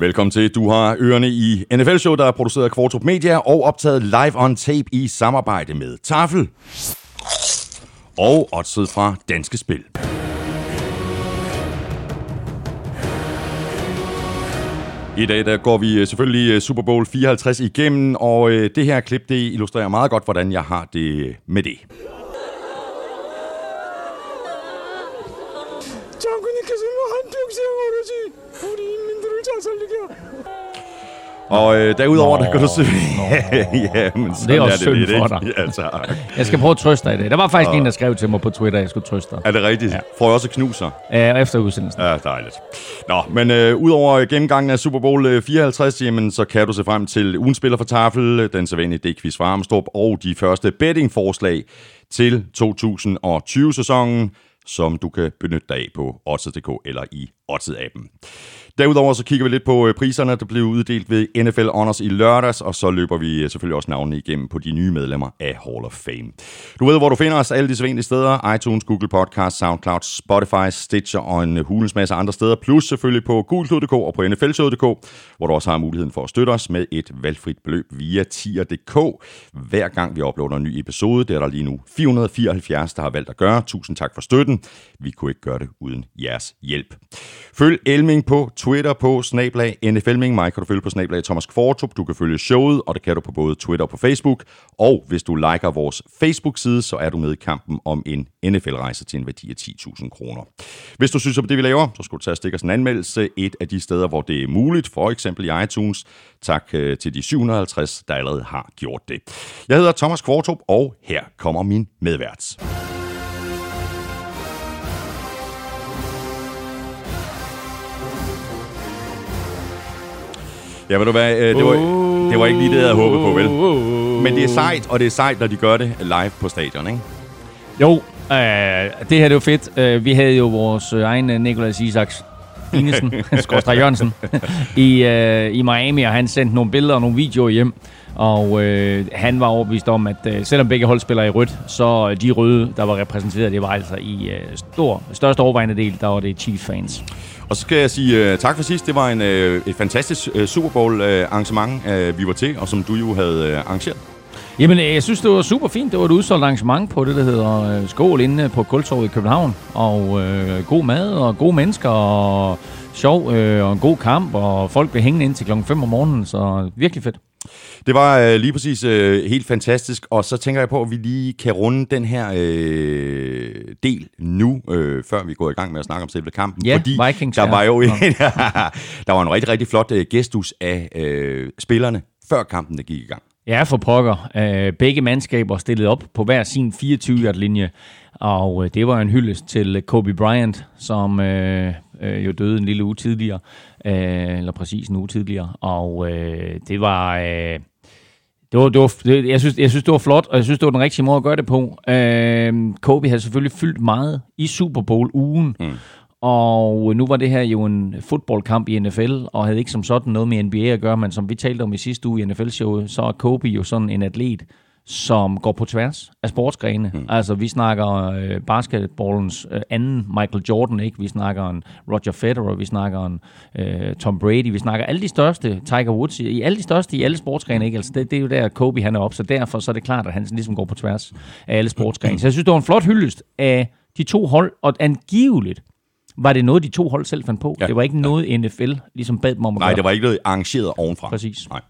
Velkommen til. Du har ørerne i NFL-show, der er produceret af Kvartrup Media og optaget live on tape i samarbejde med Tafel. Og oddset fra Danske Spil. I dag der går vi øh, selvfølgelig øh, Super Bowl 54 igennem, og øh, det her klip det illustrerer meget godt, hvordan jeg har det med det. 장군님께서는 한평생 오로지 우리 så socialpolitiker. Og øh, derudover, nå, der kan du se... ja, men det er også er det for dig. Ja, tak. jeg skal prøve at trøste dig i dag. Der var faktisk en, der skrev til mig på Twitter, at jeg skulle trøste dig. Er det rigtigt? Ja. Får jeg også knuser? Ja, efter udsendelsen. Ja, dejligt. Nå, men øh, udover gennemgangen af Super Bowl øh, 54, jamen, så kan du se frem til ugens spiller for tafel, den sædvanlige D-quiz fra Armstrong, og de første bettingforslag til 2020-sæsonen som du kan benytte dig af på Odds.dk eller i Odds-appen. Derudover så kigger vi lidt på øh, priserne, der blev uddelt ved NFL Honors i lørdags, og så løber vi øh, selvfølgelig også navnene igennem på de nye medlemmer af Hall of Fame. Du ved, hvor du finder os alle de sædvanlige steder. iTunes, Google Podcast, SoundCloud, Spotify, Stitcher og en øh, hulens masse andre steder. Plus selvfølgelig på gulklud.dk og på nflshowet.dk, hvor du også har muligheden for at støtte os med et valgfrit beløb via tier.dk. Hver gang vi uploader en ny episode, det er der lige nu 474, der har valgt at gøre. Tusind tak for støtten. Vi kunne ikke gøre det uden jeres hjælp. Følg Elming på Twitter på snablag NFLming. Mig kan du følge på snablag Thomas Kvartrup. Du kan følge showet, og det kan du på både Twitter og på Facebook. Og hvis du liker vores Facebook-side, så er du med i kampen om en NFL-rejse til en værdi af 10.000 kroner. Hvis du synes om det, vi laver, så skal du tage og stikke os en anmeldelse et af de steder, hvor det er muligt, for eksempel i iTunes. Tak øh, til de 750, der allerede har gjort det. Jeg hedder Thomas Kvartrup, og her kommer min medvært. Ja, ved du hvad, øh, det var, det var ikke lige det, jeg havde håbet på, vel? Men det er sejt, og det er sejt, når de gør det live på stadion, ikke? Jo, øh, det her det var fedt. Øh, vi havde jo vores øh, egen øh, Nicolas Isaks Inesen, Skorstræk Jørgensen, i, øh, i Miami, og han sendte nogle billeder og nogle videoer hjem. Og øh, han var overbevist om, at øh, selvom begge hold spiller i rødt, så øh, de røde, der var repræsenteret, det var altså i øh, stor, største overvejende del, der var det Chiefs-fans. Og så skal jeg sige uh, tak for sidst. Det var en, uh, et fantastisk uh, Super Bowl uh, arrangement, uh, vi var til, og som du jo havde uh, arrangeret. Jamen, jeg synes, det var super fint. Det var et udsolgt arrangement på det, der hedder Skål inde på Kultorvet i København. Og øh, god mad og gode mennesker og sjov øh, og en god kamp. Og folk blev hængende ind til klokken 5 om morgenen, så virkelig fedt. Det var øh, lige præcis øh, helt fantastisk, og så tænker jeg på, at vi lige kan runde den her øh, del nu, øh, før vi går i gang med at snakke om selve kampen. Ja, fordi Vikings, der ja. var jo en, der var en rigtig, rigtig flot øh, gestus af øh, spillerne, før kampen der gik i gang. Ja, for pokker. Øh, begge mandskaber stillede op på hver sin 24-yard-linje, og øh, det var en hyldest til Kobe Bryant, som øh, øh, jo døde en lille uge tidligere, øh, eller præcis en uge tidligere, og øh, det var... Øh, det var, det var, det, jeg, synes, jeg synes, det var flot, og jeg synes, det var den rigtige måde at gøre det på. Øh, Kobe havde selvfølgelig fyldt meget i Super Bowl-ugen, mm. og nu var det her jo en fodboldkamp i NFL, og havde ikke som sådan noget med NBA at gøre, men som vi talte om i sidste uge i NFL-showet, så er Kobe jo sådan en atlet, som går på tværs af sportsgrene. Mm. Altså, vi snakker øh, basketballens øh, anden Michael Jordan, ikke? Vi snakker en Roger Federer, vi snakker en øh, Tom Brady, vi snakker alle de største, Tiger Woods, i, i alle de største i alle sportsgrene, ikke? Altså, det, det er jo der, Kobe han er op, så derfor så er det klart, at han ligesom går på tværs af alle sportsgrene. Så jeg synes, det var en flot hyldest af de to hold, og angiveligt var det noget, de to hold selv fandt på. Ja. Ja. Det var ikke noget, NFL ligesom bad dem om at Nej, gøre. det var ikke noget arrangeret ovenfra. Præcis. Nej.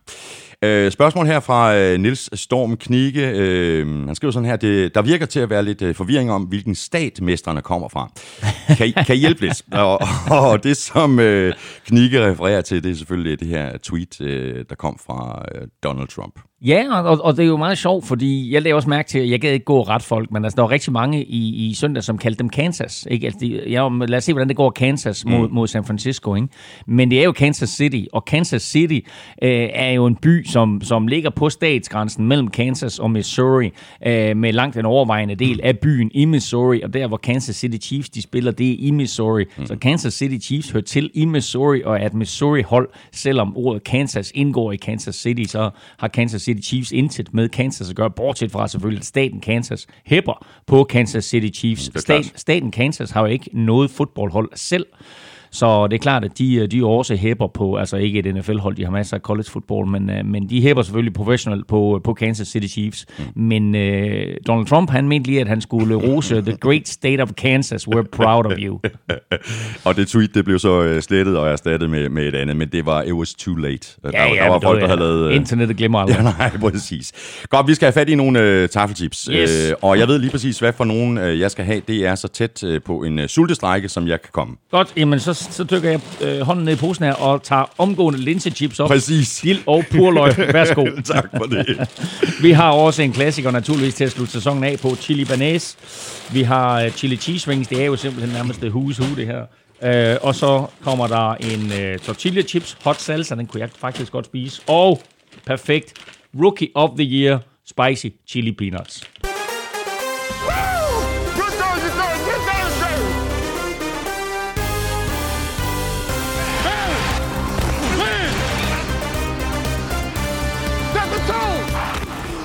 Øh, spørgsmål her fra øh, Nils Storm Knigge. Øh, han skriver sådan her, det, der virker til at være lidt øh, forvirring om, hvilken stat mesterne kommer fra. Kan I, kan I hjælpe lidt? Og, og det, som øh, Knigge refererer til, det er selvfølgelig det her tweet, øh, der kom fra øh, Donald Trump. Ja, og, og det er jo meget sjovt, fordi jeg lavede også mærke til, at jeg gad ikke gå ret folk, men altså, der var rigtig mange i, i søndag, som kaldte dem Kansas. Ikke? Altså, de, ja, lad os se, hvordan det går Kansas mod, mm. mod San Francisco. Ikke? Men det er jo Kansas City, og Kansas City øh, er jo en by, som, som ligger på statsgrænsen mellem Kansas og Missouri, øh, med langt en overvejende del af byen i Missouri, og der, hvor Kansas City Chiefs de spiller, det er i Missouri. Mm. Så Kansas City Chiefs hører til i Missouri, og er et Missouri-hold, selvom ordet Kansas indgår i Kansas City, så har Kansas City Chiefs intet med Kansas at gøre, bortset fra selvfølgelig, at staten Kansas hæpper på Kansas City Chiefs. Stat, staten Kansas har jo ikke noget fodboldhold selv, Så det er klart, at de, de også hæpper på, altså ikke et NFL-hold, de har masser af college football, men, øh, men de hæpper selvfølgelig professionelt på, på Kansas City Chiefs. Mm. Men øh, Donald Trump, han mente lige, at han skulle rose The Great State of Kansas, we're proud of you. og det tweet, det blev så øh, slettet og erstattet med, med et andet, men det var, it was too late. Ja, der, ja, der var folk, der havde lavet... Øh... Internettet glemmer aldrig. Ja, nej, præcis. Godt, vi skal have fat i nogle øh, taffeltips. Yes. Øh, og jeg ved lige præcis, hvad for nogen øh, jeg skal have. Det er så tæt øh, på en øh, sultestrække, som jeg kan komme. Godt, jamen så, så dykker jeg øh, hånden ned i posen her og tager omgående linsechips op. Præcis. Dild og purløg. Værsgo. tak for det. vi har også en klassiker naturligvis til at slutte sæsonen af på. Chili Banæs. Vi har uh, chili cheese wings. Det er jo simpelthen nærmest det hus det her. Uh, og så kommer der en uh, tortilla chips, hot salsa, den kunne jeg faktisk godt spise. Og perfekt, Rookie of the Year, spicy chili peanuts.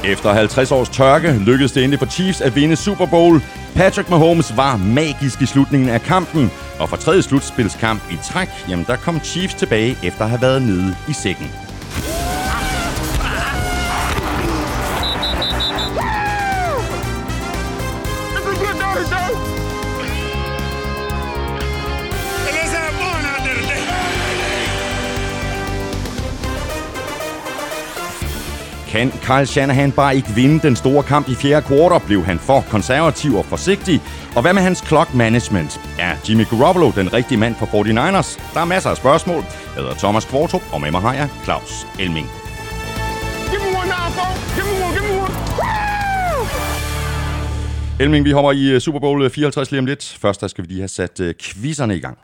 Efter 50 års tørke lykkedes det endelig for Chiefs at vinde Super Bowl. Patrick Mahomes var magisk i slutningen af kampen, og for tredje slutspilskamp i træk, jamen der kom Chiefs tilbage efter at have været nede i sækken. Kan Kyle Shanahan bare ikke vinde den store kamp i fjerde kvartal, blev han for konservativ og forsigtig. Og hvad med hans clock management? Er Jimmy Garoppolo den rigtige mand for 49ers? Der er masser af spørgsmål. Jeg hedder Thomas Kvartrup, og med mig har jeg Claus Elming. Elming, vi hopper i øh, Super Bowl 54 lige om lidt. Først der skal vi lige have sat uh, quizzerne i gang.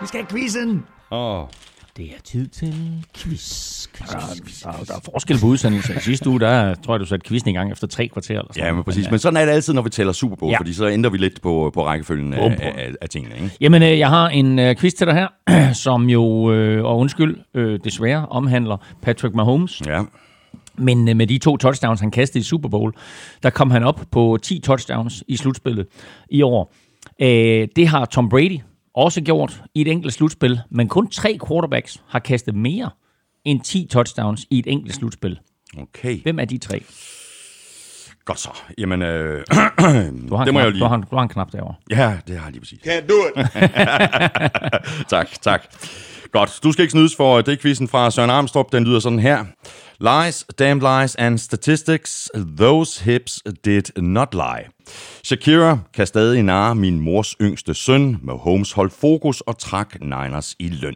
Vi skal have quizzen! Åh, oh. Det er tid til quiz. quiz, der, quiz, der, der er forskel på udsendelsen. Sidste uge, der tror jeg, du satte quizzen i gang efter tre kvarter. Eller sådan. Ja, men præcis. Men sådan er det altid, når vi tæller Super Bowl, ja. fordi så ændrer vi lidt på, på rækkefølgen af, af, af tingene. Ikke? Jamen, øh, jeg har en uh, quiz til dig her, som jo, øh, og undskyld, øh, desværre omhandler Patrick Mahomes. Ja. Men øh, med de to touchdowns, han kastede i Super Bowl, der kom han op på 10 touchdowns i slutspillet i år. Øh, det har Tom Brady også gjort i et enkelt slutspil, men kun tre quarterbacks har kastet mere end 10 touchdowns i et enkelt slutspil. Okay. Hvem er de tre? Godt så. Jamen, øh, du har det må knap, jeg lige... Du har, du har en knap derovre. Ja, det har jeg lige præcis. Can't do it. tak, tak. Godt. Du skal ikke snydes for det quizzen fra Søren Armstrong. Den lyder sådan her. Lies, damn lies and statistics, those hips did not lie. Shakira kan stadig narre min mors yngste søn. med Holmes holdt fokus og trak Niners i løn.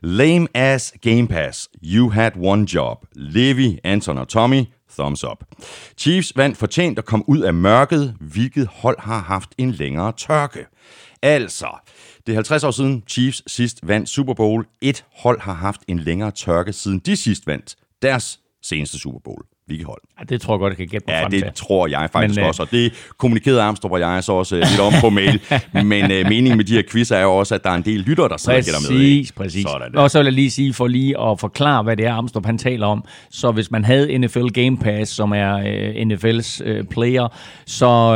Lame ass Game Pass. You had one job. Levi, Anton og Tommy. Thumbs up. Chiefs vandt fortjent at komme ud af mørket, hvilket hold har haft en længere tørke. Altså, det er 50 år siden Chiefs sidst vandt Super Bowl. Et hold har haft en længere tørke siden de sidst vandt deres seneste Super Bowl. Hvilket hold? Ja, det tror jeg godt, jeg kan gætte mig ja, frem det til. tror jeg faktisk Men, øh, også, og det kommunikerede Armstrong og jeg så også uh, lidt om på mail. Men uh, meningen med de her quizzer er jo også, at der er en del lyttere, der sidder og gætter med. Præcis, præcis. Og så vil jeg lige sige, for lige at forklare, hvad det er, Armstrong han taler om. Så hvis man havde NFL Game Pass, som er uh, NFL's uh, player, så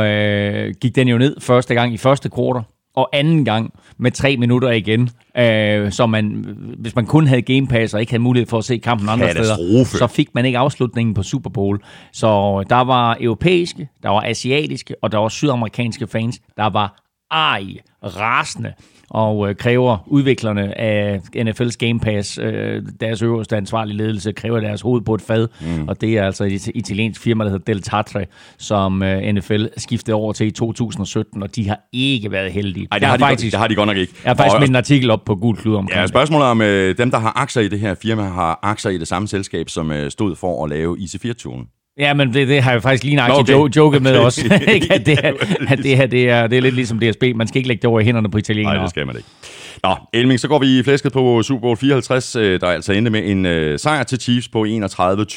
uh, gik den jo ned første gang i første kvartal, og anden gang med tre minutter igen. Øh, så man, hvis man kun havde Game Pass og ikke havde mulighed for at se kampen andre steder, så fik man ikke afslutningen på Super Bowl. Så der var europæiske, der var asiatiske, og der var sydamerikanske fans, der var ej, rasende og øh, kræver udviklerne af NFL's Game Pass, øh, deres øverste ansvarlige ledelse, kræver deres hoved på et fad, mm. og det er altså et italiensk firma, der hedder Del Tatre, som øh, NFL skiftede over til i 2017, og de har ikke været heldige. Nej, det, har de, faktisk, det har de godt nok ikke. Jeg har faktisk med en artikel op på Gul Klud omkring Ja, spørgsmålet om øh, dem, der har aktier i det her firma, har aktier i det samme selskab, som øh, stod for at lave IC4-turen. Ja, men det, det har jeg faktisk lige nøjagtigt okay. joket med også. at det, at det her det er, det er lidt ligesom DSB. Man skal ikke lægge det over i hænderne på italienere. Nej, det skal man ikke. Nå, Elming, så går vi i flæsket på Super Bowl 54, øh, der er altså endte med en øh, sejr til Chiefs på 31-20, og jeg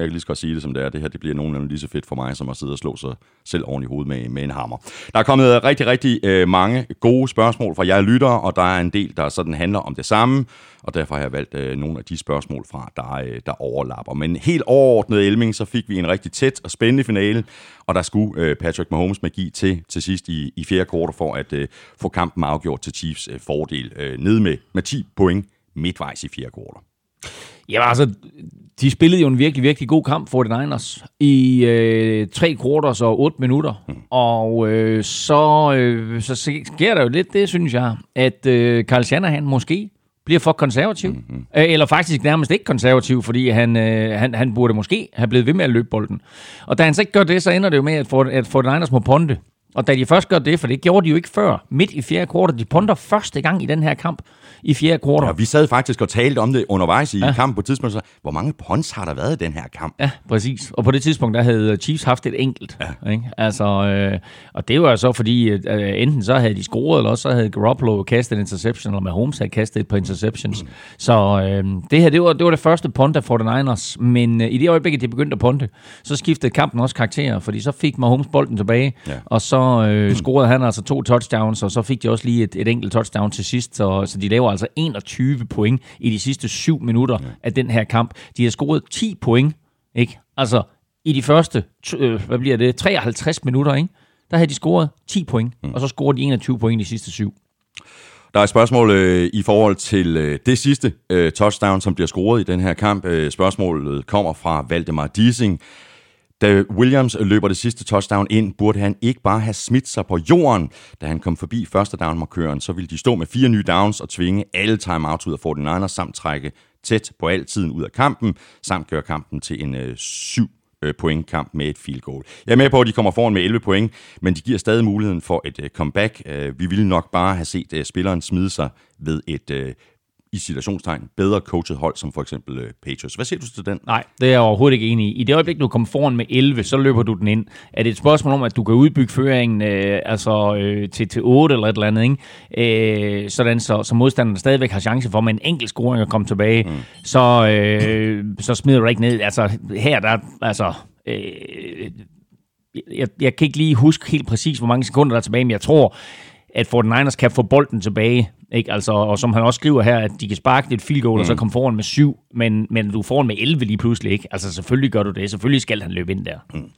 kan lige så godt sige det som det er. Det her det bliver nogenlunde lige så fedt for mig, som at sidde og slå sig selv oven i hovedet med, med en hammer. Der er kommet rigtig, rigtig øh, mange gode spørgsmål fra jer lyttere, og der er en del, der sådan handler om det samme og derfor har jeg valgt øh, nogle af de spørgsmål fra, der, øh, der overlapper. Men helt overordnet, Elming, så fik vi en rigtig tæt og spændende finale, og der skulle øh, Patrick Mahomes magi til til sidst i, i fjerde kvartal for at øh, få kampen afgjort til Chiefs øh, fordel, øh, ned med, med 10 point midtvejs i fjerde kvartal. Ja, altså, de spillede jo en virkelig, virkelig god kamp for 49ers i øh, tre quarters og otte minutter. Mm. Og øh, så, øh, så sker der jo lidt det, synes jeg, at øh, Carl Shanahan måske bliver for konservativ. Mm-hmm. Eller faktisk nærmest ikke konservativ, fordi han, øh, han, han burde måske have blevet ved med at løbe bolden. Og da han så ikke gør det, så ender det jo med, at, for, at 49ers må ponte. Og da de først gør det, for det gjorde de jo ikke før, midt i fjerde kvartal, de ponder første gang i den her kamp, i fjerde kvartal. Ja, vi sad faktisk og talte om det undervejs i ja. kampen på et tidspunkt, så hvor mange punts har der været i den her kamp? Ja, præcis. Og på det tidspunkt, der havde Chiefs haft et enkelt. Ja. Ikke? Altså, øh, og det var så fordi, øh, enten så havde de scoret, eller også så havde Garoppolo kastet en interception, eller Mahomes havde kastet et par interceptions. Mm. Så øh, det her, det var, det var det første punt af 49ers, men øh, i det øjeblik, de begyndte at punte, så skiftede kampen også karakter, fordi så fik Mahomes bolden tilbage, ja. og så øh, scorede han altså to touchdowns, og så fik de også lige et, et enkelt touchdown til sidst, så, så de laver altså 21 point i de sidste 7 minutter ja. af den her kamp. De har scoret 10 point, ikke? Altså, i de første, øh, hvad bliver det, 53 minutter, ikke? Der havde de scoret 10 point, mm. og så scorede de 21 point i de sidste 7. Der er et spørgsmål øh, i forhold til øh, det sidste øh, touchdown, som bliver scoret i den her kamp. Øh, spørgsmålet kommer fra Valdemar Dissing. Da Williams løber det sidste touchdown ind, burde han ikke bare have smidt sig på jorden. Da han kom forbi første down-markøren, så ville de stå med fire nye downs og tvinge alle timeouts ud af 49ers, samt trække tæt på al tiden ud af kampen, samt gøre kampen til en øh, syv øh, pointkamp point kamp med et field goal. Jeg er med på, at de kommer foran med 11 point, men de giver stadig muligheden for et øh, comeback. Øh, vi ville nok bare have set spilleren smide sig ved et i situationstegn bedre coachet hold, som for eksempel uh, Patriots. Hvad siger du til den? Nej, det er jeg overhovedet ikke enig i. I det øjeblik, du kommer foran med 11, så løber du den ind. Er det et spørgsmål om, at du kan udbygge føringen øh, altså, øh, til, til 8 eller et eller andet, ikke? Øh, sådan så, så modstanderen stadigvæk har chance for med en enkelt scoring at komme tilbage, mm. så, øh, så smider du ikke ned. Altså her, der altså... Øh, jeg, jeg kan ikke lige huske helt præcis, hvor mange sekunder der er tilbage, men jeg tror, at 49ers kan få bolden tilbage ikke? Altså, og som han også skriver her, at de kan sparke et field goal, mm. og så mm. komme foran med syv, men, men du får med 11 lige pludselig. Ikke? Altså selvfølgelig gør du det. Selvfølgelig skal han løbe ind der. Mm.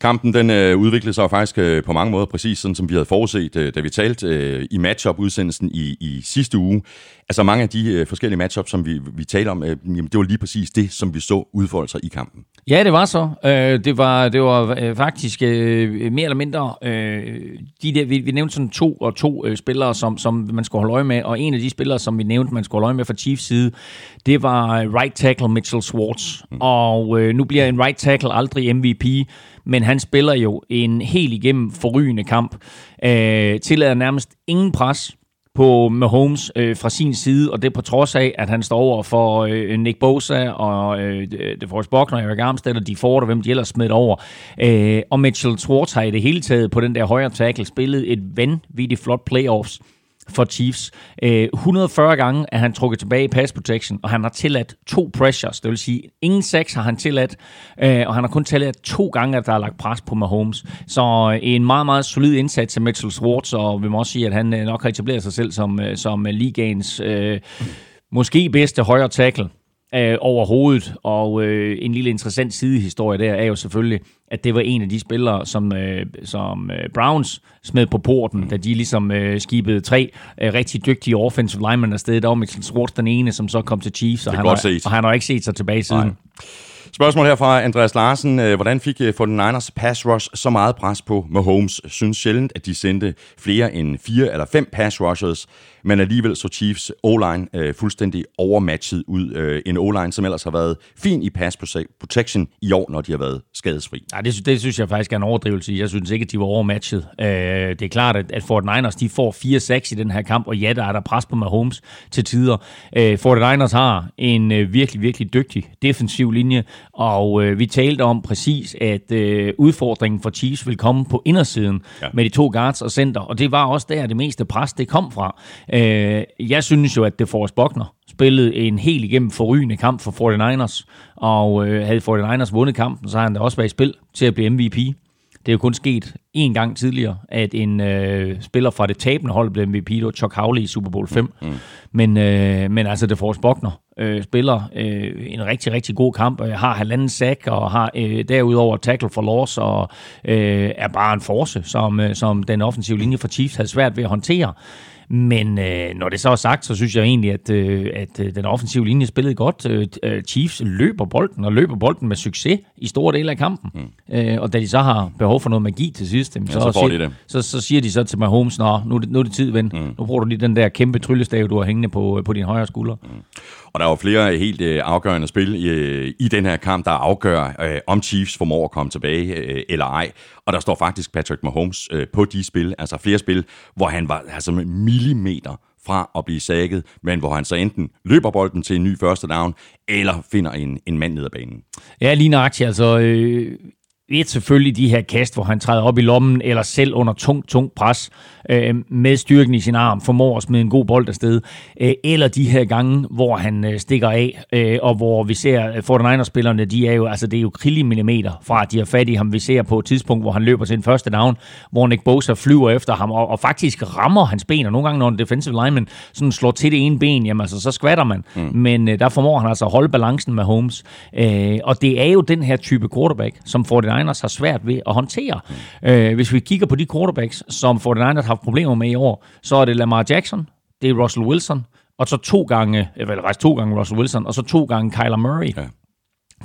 Kampen den øh, udviklede sig faktisk øh, på mange måder præcis sådan, som vi havde forudset, øh, da vi talte øh, i matchup-udsendelsen i, i sidste uge. Altså mange af de øh, forskellige matchups, som vi, vi talte om, øh, jamen, det var lige præcis det, som vi så udfolde sig i kampen. Ja, det var så. Øh, det var, det var øh, faktisk øh, mere eller mindre, øh, de der, vi, vi nævnte sådan to og to øh, spillere, som, som man skulle holde øje med, og en af de spillere, som vi nævnte, man skulle øje med fra Chiefs side, det var right tackle Mitchell Schwartz. Mm. Og øh, nu bliver en right tackle aldrig MVP, men han spiller jo en helt igennem forrygende kamp. Øh, tillader nærmest ingen pres på Mahomes øh, fra sin side, og det på trods af, at han står over for øh, Nick Bosa og øh, DeForest Buckner og Eric Armstead og de får der, hvem de ellers smidt over. Øh, og Mitchell Schwartz har i det hele taget på den der højre tackle spillet et vanvittigt flot playoffs for Chiefs. Øh, 140 gange er han trukket tilbage i pass protection, og han har tilladt to pressures, det vil sige, ingen seks har han tilladt, øh, og han har kun tilladt to gange, at der er lagt pres på Mahomes. Så øh, en meget, meget solid indsats af Mitchell Schwartz, og vi må også sige, at han nok har etableret sig selv som, som ligagens øh, måske bedste højre tackle øh, overhovedet. Og øh, en lille interessant sidehistorie der er jo selvfølgelig, at det var en af de spillere, som, øh, som øh, Browns smed på porten, da de ligesom øh, skibede tre øh, rigtig dygtige offensive linemen afsted. Der var Mitchell Schwartz den ene, som så kom til Chiefs, og han, har, og han har ikke set sig tilbage siden. Nej. Spørgsmål her fra Andreas Larsen. Øh, hvordan fik øh, 49ers pass rush så meget pres på Mahomes? Synes sjældent, at de sendte flere end fire eller fem pass rushers men alligevel så Chiefs O-line øh, fuldstændig overmatchet ud. Øh, en O-line, som ellers har været fin i pass protection i år, når de har været skadesfri. Ja, det, det synes jeg faktisk er en overdrivelse. Jeg synes ikke, at de var overmatchet. Øh, det er klart, at, at Fort Niners de får 4-6 i den her kamp, og ja, der er der pres på Mahomes til tider. Øh, Fort Niners har en øh, virkelig, virkelig dygtig defensiv linje, og øh, vi talte om præcis, at øh, udfordringen for Chiefs vil komme på indersiden ja. med de to guards og center, og det var også der, det meste pres det kom fra. Øh, jeg synes jo, at det Forrest Buckner spillede en helt igennem forrygende kamp for 49ers, og øh, havde 49ers vundet kampen, så har han da også været i spil til at blive MVP. Det er jo kun sket én gang tidligere, at en øh, spiller fra det tabende hold blev MVP, det var Chuck Howley i Super Bowl 5. Mm. Men, øh, men altså, det får Bogner øh, spiller øh, en rigtig, rigtig god kamp, og har halvanden sack, og har øh, derudover tackle for loss, og øh, er bare en force, som, øh, som den offensive linje for Chiefs havde svært ved at håndtere. Men øh, når det så er sagt, så synes jeg egentlig, at, øh, at øh, den offensive linje spillede godt. Øh, øh, Chiefs løber bolden, og løber bolden med succes i store dele af kampen. Mm. Øh, og da de så har behov for noget magi til sidst, ja, så, så, får siger, de det. Så, så siger de så til Mahomes, Nå, nu, er det, nu er det tid, ven. Mm. Nu bruger du lige den der kæmpe tryllestav, du har hængende på, på din højre skulder. Mm. Og der var flere helt øh, afgørende spil i, øh, i den her kamp, der afgør, øh, om Chiefs formår at komme tilbage øh, eller ej. Og der står faktisk Patrick Mahomes øh, på de spil, altså flere spil, hvor han var altså med millimeter fra at blive sækket, men hvor han så enten løber bolden til en ny første down, eller finder en, en mand ned ad banen. Ja, lige nøjagtigt. Altså, øh, et selvfølgelig de her kast, hvor han træder op i lommen, eller selv under tung, tung pres øh, med styrken i sin arm, formår at smide en god bold afsted. Øh, eller de her gange, hvor han øh, stikker af, øh, og hvor vi ser, at 49ers-spillerne, de er jo, altså det er jo millimeter fra, at de har fat i ham. Vi ser på et tidspunkt, hvor han løber til en første down, hvor Nick Bosa flyver efter ham, og, og faktisk rammer hans ben, og nogle gange, når en defensive lineman sådan slår til det ene ben, jamen altså, så skvatter man. Mm. Men øh, der formår han altså at holde balancen med Holmes. Øh, og det er jo den her type quarterback, som 49ers har svært ved at håndtere. Øh, hvis vi kigger på de quarterbacks, som 49ers har haft problemer med i år, så er det Lamar Jackson, det er Russell Wilson, og så to gange, eller faktisk to gange Russell Wilson, og så to gange Kyler Murray. Ja.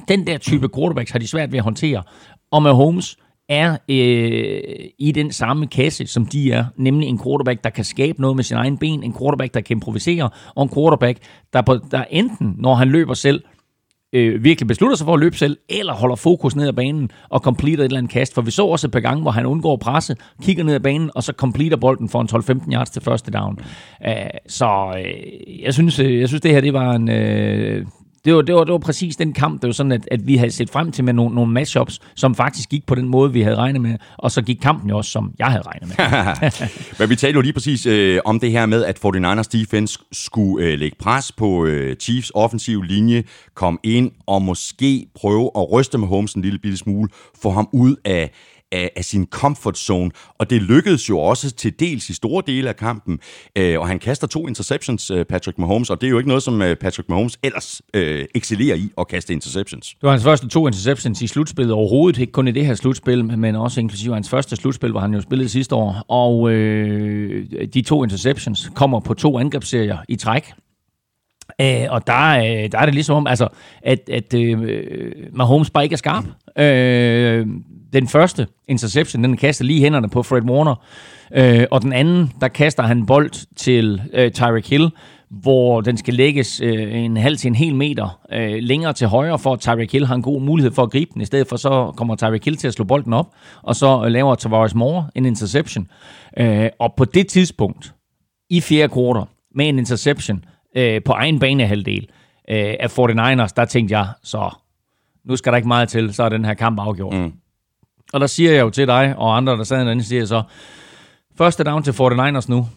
Den der type quarterbacks har de svært ved at håndtere. Og med Holmes er øh, i den samme kasse, som de er, nemlig en quarterback, der kan skabe noget med sin egen ben, en quarterback, der kan improvisere, og en quarterback, der, på, der enten, når han løber selv, øh, virkelig beslutter sig for at løbe selv, eller holder fokus ned ad banen og completer et eller andet kast. For vi så også et par gange, hvor han undgår presse, kigger ned ad banen, og så completer bolden for en 12-15 yards til første down. Uh, så øh, jeg, synes, øh, jeg synes, det her det var en... Øh, det var, det, var, det var præcis den kamp, det var sådan, at, at vi havde set frem til med nogle, nogle matchups, som faktisk gik på den måde, vi havde regnet med, og så gik kampen jo også, som jeg havde regnet med. Men vi talte jo lige præcis øh, om det her med, at 49ers defense skulle øh, lægge pres på øh, Chiefs offensiv linje, komme ind og måske prøve at ryste med Holmes en lille bitte smule, få ham ud af, af, af sin comfort zone, og det lykkedes jo også til dels i store dele af kampen, øh, og han kaster to interceptions, øh, Patrick Mahomes, og det er jo ikke noget, som øh, Patrick Mahomes ellers øh, excellerer i at kaste interceptions. Det var hans første to interceptions i slutspillet overhovedet, ikke kun i det her slutspil, men også inklusive hans første slutspil, hvor han jo spillede sidste år, og øh, de to interceptions kommer på to angrebsserier i træk, Øh, og der, øh, der er det ligesom om, altså, at, at øh, Mahomes bare ikke er skarp. Øh, den første interception, den kaster lige hænderne på Fred Warner, øh, og den anden, der kaster han bold til øh, Tyreek Hill, hvor den skal lægges øh, en halv til en hel meter øh, længere til højre, for at Tyreek Hill har en god mulighed for at gribe den. I stedet for så kommer Tyreek Hill til at slå bolden op, og så øh, laver Tavares Moore en interception. Øh, og på det tidspunkt, i fjerde kvartal, med en interception øh, på egen banehalvdel øh, af 49ers, der tænkte jeg, så nu skal der ikke meget til, så er den her kamp afgjort. Mm. Og der siger jeg jo til dig, og andre, der sad derinde, siger så, første down til 49ers nu,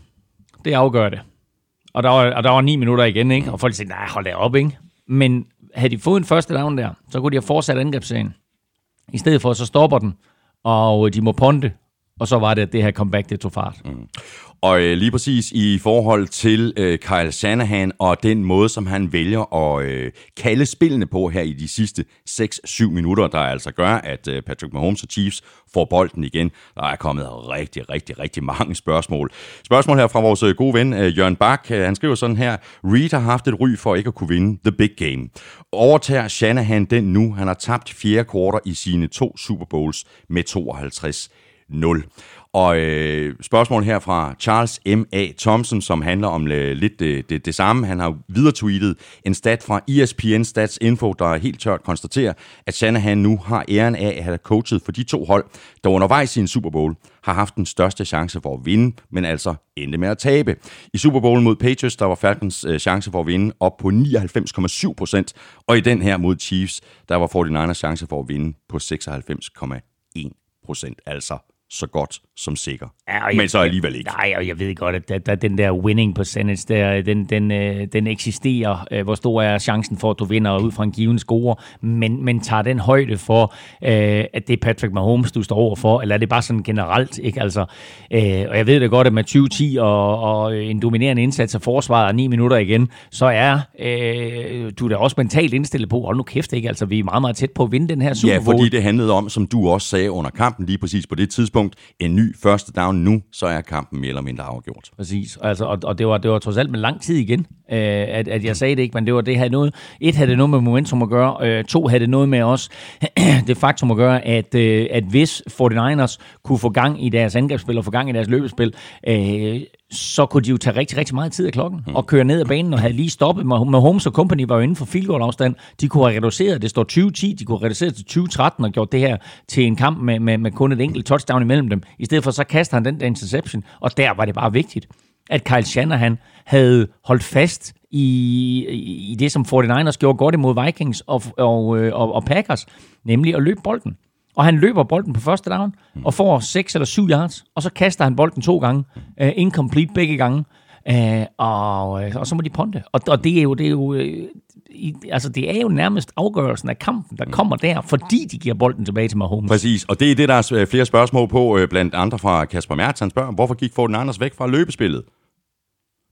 det afgør det. Og der var, og der var ni minutter igen, ikke? Og folk siger, nej, hold da op, ikke? Men havde de fået en første down der, så kunne de have fortsat angrebsserien. I stedet for, så stopper den, og de må ponte, og så var det, at det her comeback, det tog fart. Mm. Og øh, lige præcis i forhold til øh, Kyle Shanahan og den måde, som han vælger at øh, kalde spillene på her i de sidste 6-7 minutter, der altså gør, at øh, Patrick Mahomes og Chiefs får bolden igen. Der er kommet rigtig, rigtig, rigtig mange spørgsmål. Spørgsmål her fra vores øh, gode ven øh, Jørgen Bak. Øh, han skriver sådan her. Reed har haft et ry for ikke at kunne vinde the big game. Overtager Shanahan den nu? Han har tabt fjerde kvarter i sine to Super Bowls med 52 0. Og øh, spørgsmål her fra Charles M.A. Thompson, som handler om øh, lidt det, det, det samme. Han har videre tweetet en stat fra ESPN Stats Info, der helt tørt konstaterer, at Shanahan nu har æren af at have coachet for de to hold, der undervejs i en Super Bowl har haft den største chance for at vinde, men altså endte med at tabe. I Super Bowl mod Patriots, der var Falcons øh, chance for at vinde op på 99,7 procent, og i den her mod Chiefs, der var 49ers chance for at vinde på 96,1 procent. Altså så godt som sikker. Ja, og Men så alligevel ikke. Nej, og jeg ved godt, at der, der, den der winning percentage, der, den, den, øh, den eksisterer. Øh, hvor stor er chancen for, at du vinder ud fra en given score? Men, men tager den højde for, øh, at det er Patrick Mahomes, du står over for? Eller er det bare sådan generelt? Ikke? Altså, øh, og jeg ved da godt, at med 2010 og, og en dominerende indsats af forsvaret og 9 minutter igen, så er øh, du er da også mentalt indstillet på, hold nu kæft, ikke? Altså, vi er meget, meget tæt på at vinde den her Super Ja, Bowl. fordi det handlede om, som du også sagde under kampen lige præcis på det tidspunkt, en ny første down nu, så er kampen mere eller mindre afgjort. Præcis, altså, og, og det, var, det var trods alt med lang tid igen, øh, at, at jeg sagde det ikke, men det var det havde noget, et havde det noget med momentum at gøre, øh, to havde det noget med også det faktum at gøre, at, øh, at hvis 49ers kunne få gang i deres angrebsspil og få gang i deres løbespil, øh, så kunne de jo tage rigtig, rigtig meget tid af klokken og køre ned ad banen og havde lige stoppet. Med Holmes og Company var jo inden for field goal afstand. De kunne have reduceret, det står 2010, de kunne have reduceret til 2013 og gjort det her til en kamp med, med, med kun et enkelt touchdown imellem dem. I stedet for så kaster han den der interception, og der var det bare vigtigt, at Kyle Shanahan havde holdt fast i, i det, som 49ers gjorde godt imod Vikings og, og, øh, og, og Packers, nemlig at løbe bolden. Og han løber bolden på første down, og får 6 eller 7 yards, og så kaster han bolden to gange, uh, incomplete begge gange, uh, og, og så må de ponte. Og, og det er jo, det er jo, uh, i, altså det er jo nærmest afgørelsen af kampen, der kommer der, fordi de giver bolden tilbage til Mahomes. Præcis, og det er det, der er flere spørgsmål på, blandt andre fra Kasper Mertz. Han spørger, hvorfor gik Fortin Anders væk fra løbespillet?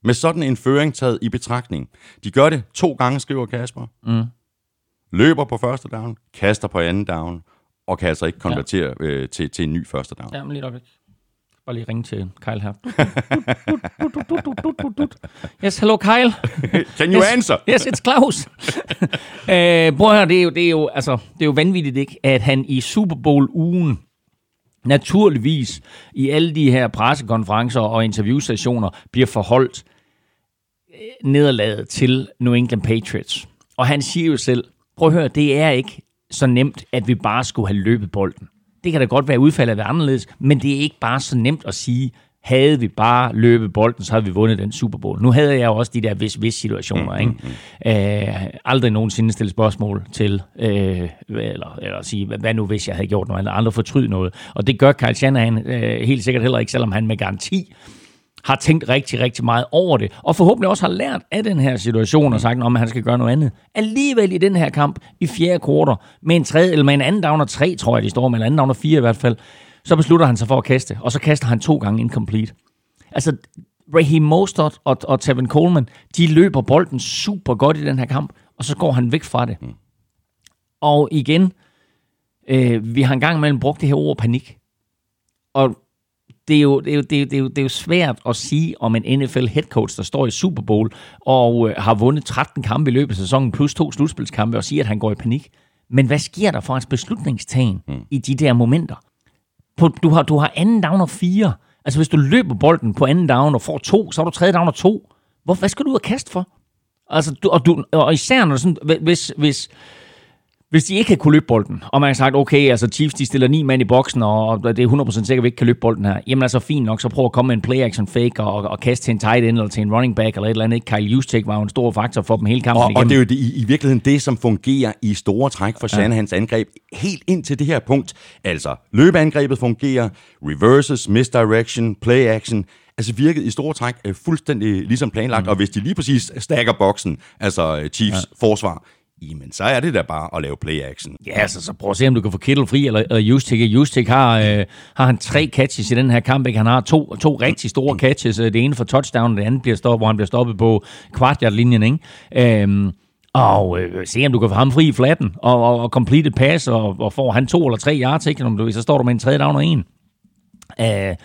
Med sådan en føring taget i betragtning. De gør det to gange, skriver Kasper. Mm. Løber på første down, kaster på anden down, og kan altså ikke konvertere ja. øh, til, til en ny første down. Ja, men lige øjeblik. Bare lige ringe til Kyle her. yes, hello Kyle. Can you yes, answer? Yes, it's Klaus. uh, prøv her, det er, jo, det, er jo, altså, det er jo vanvittigt, ikke, at han i Super Bowl-ugen naturligvis i alle de her pressekonferencer og interviewsessioner bliver forholdt nederlaget til New England Patriots. Og han siger jo selv, prøv at høre, det er ikke så nemt, at vi bare skulle have løbet bolden. Det kan da godt være udfaldet af anderledes, men det er ikke bare så nemt at sige, havde vi bare løbet bolden, så havde vi vundet den Super Bowl. Nu havde jeg jo også de der hvis-hvis situationer. Mm, ikke? Mm. Øh, aldrig nogensinde stille spørgsmål til, øh, eller, eller sige, hvad nu hvis jeg havde gjort noget andet, aldrig fortryde noget. Og det gør Kyle Shanahan øh, helt sikkert heller ikke, selvom han med garanti har tænkt rigtig, rigtig meget over det, og forhåbentlig også har lært af den her situation og sagt, at han skal gøre noget andet. Alligevel i den her kamp, i fjerde kvartal, med en tredje, eller med en anden down og tre, tror jeg, de står med, en anden down og fire i hvert fald, så beslutter han sig for at kaste, og så kaster han to gange incomplete. Altså, Raheem Mostert og, og Tevin Coleman, de løber bolden super godt i den her kamp, og så går han væk fra det. Og igen, øh, vi har engang imellem brugt det her ord panik. Og det er, jo, det, er jo, det, er jo, det er jo svært at sige om en NFL head coach, der står i Super Bowl og øh, har vundet 13 kampe i løbet af sæsonen, plus to slutspilskampe, og sige, at han går i panik. Men hvad sker der for hans beslutningstagen mm. i de der momenter? På, du, har, du har anden down og fire. Altså hvis du løber bolden på anden down og får to, så har du tredje down og to. Hvor, hvad skal du ud og kaste for? Altså, du, og, du, og især når sådan, hvis, hvis, hvis de ikke kan kunne løbe bolden, og man har sagt, okay, altså Chiefs de stiller ni mand i boksen, og det er 100% sikkert, at vi ikke kan løbe bolden her, jamen altså fint nok, så prøv at komme med en play-action fake og, og kaste til en tight end eller til en running back eller et eller andet. Kyle Juszczyk var jo en stor faktor for dem hele kampen og, igennem. og det er jo det, i, i virkeligheden det, som fungerer i store træk for Shanahans angreb, helt ind til det her punkt. Altså, løbeangrebet fungerer, reverses, misdirection, play-action, altså virket i store træk øh, fuldstændig ligesom planlagt, mm. og hvis de lige præcis stacker boksen, altså øh, Chiefs ja. forsvar, jamen så er det da bare at lave play-action. Ja, altså, så prøv at se, om du kan få Kittle fri, eller, eller Justik. Justik har, øh, har han tre catches i den her kamp. Ikke? Han har to, to rigtig store catches. Øh, det ene for touchdown, og det andet bliver stoppet, hvor han bliver stoppet på kvartjartlinjen, Ikke? Øhm, og øh, se, om du kan få ham fri i flatten, og, og, og complete pass, og, og får han to eller tre yards, ikke? Du, så står du med en tredje down og en. Øh,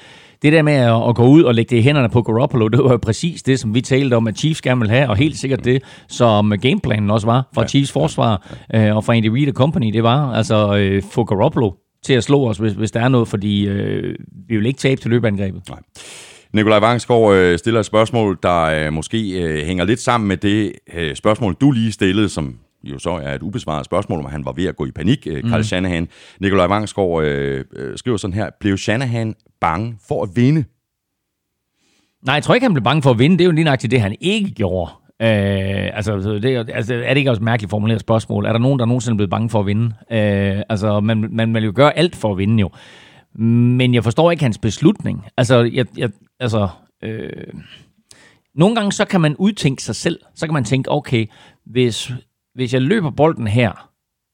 det der med at, at gå ud og lægge det i hænderne på Garoppolo, det var jo præcis det, som vi talte om, at Chiefs gerne vil have, og helt sikkert det, som gameplanen også var fra ja. Chiefs forsvar øh, og fra Andy Reid Company, det var altså øh, få Garoppolo til at slå os, hvis, hvis der er noget, fordi øh, vi vil ikke tabe til løbeangrebet. Nej. Nikolaj Vangsgaard øh, stiller et spørgsmål, der øh, måske øh, hænger lidt sammen med det øh, spørgsmål, du lige stillede, som jo så er et ubesvaret spørgsmål, om han var ved at gå i panik, øh, Carl mm. Shanahan. Nikolaj Vangsgaard øh, øh, skriver sådan her, blev Shanahan bange for at vinde? Nej, jeg tror ikke, han blev bange for at vinde. Det er jo lige nøjagtigt det, han ikke gjorde. Øh, altså, det, er, altså, er det ikke også et mærkeligt formuleret spørgsmål? Er der nogen, der nogensinde er blevet bange for at vinde? Øh, altså, man, man vil jo gøre alt for at vinde jo. Men jeg forstår ikke hans beslutning. Altså, jeg, jeg, altså øh, nogle gange så kan man udtænke sig selv. Så kan man tænke, okay, hvis, hvis jeg løber bolden her,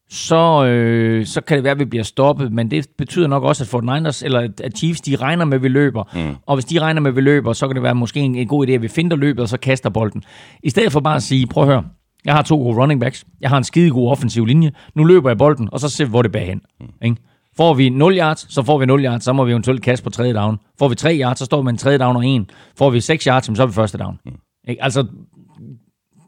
så, øh, så kan det være, at vi bliver stoppet, men det betyder nok også, at Fort Niners, eller at Chiefs, de regner med, at vi løber. Mm. Og hvis de regner med, at vi løber, så kan det være måske en, en god idé, at vi finder løbet, og så kaster bolden. I stedet for bare at sige, prøv at høre, jeg har to gode running backs, jeg har en skide god offensiv linje, nu løber jeg bolden, og så ser vi, hvor det bærer hen. Mm. Ikke? Får vi 0 yards, så får vi 0 yards, så må vi eventuelt kaste på tredje down. Får vi 3 yards, så står vi med en tredje down og en. Får vi 6 yards, så er vi første down. Mm. Ikke? Altså,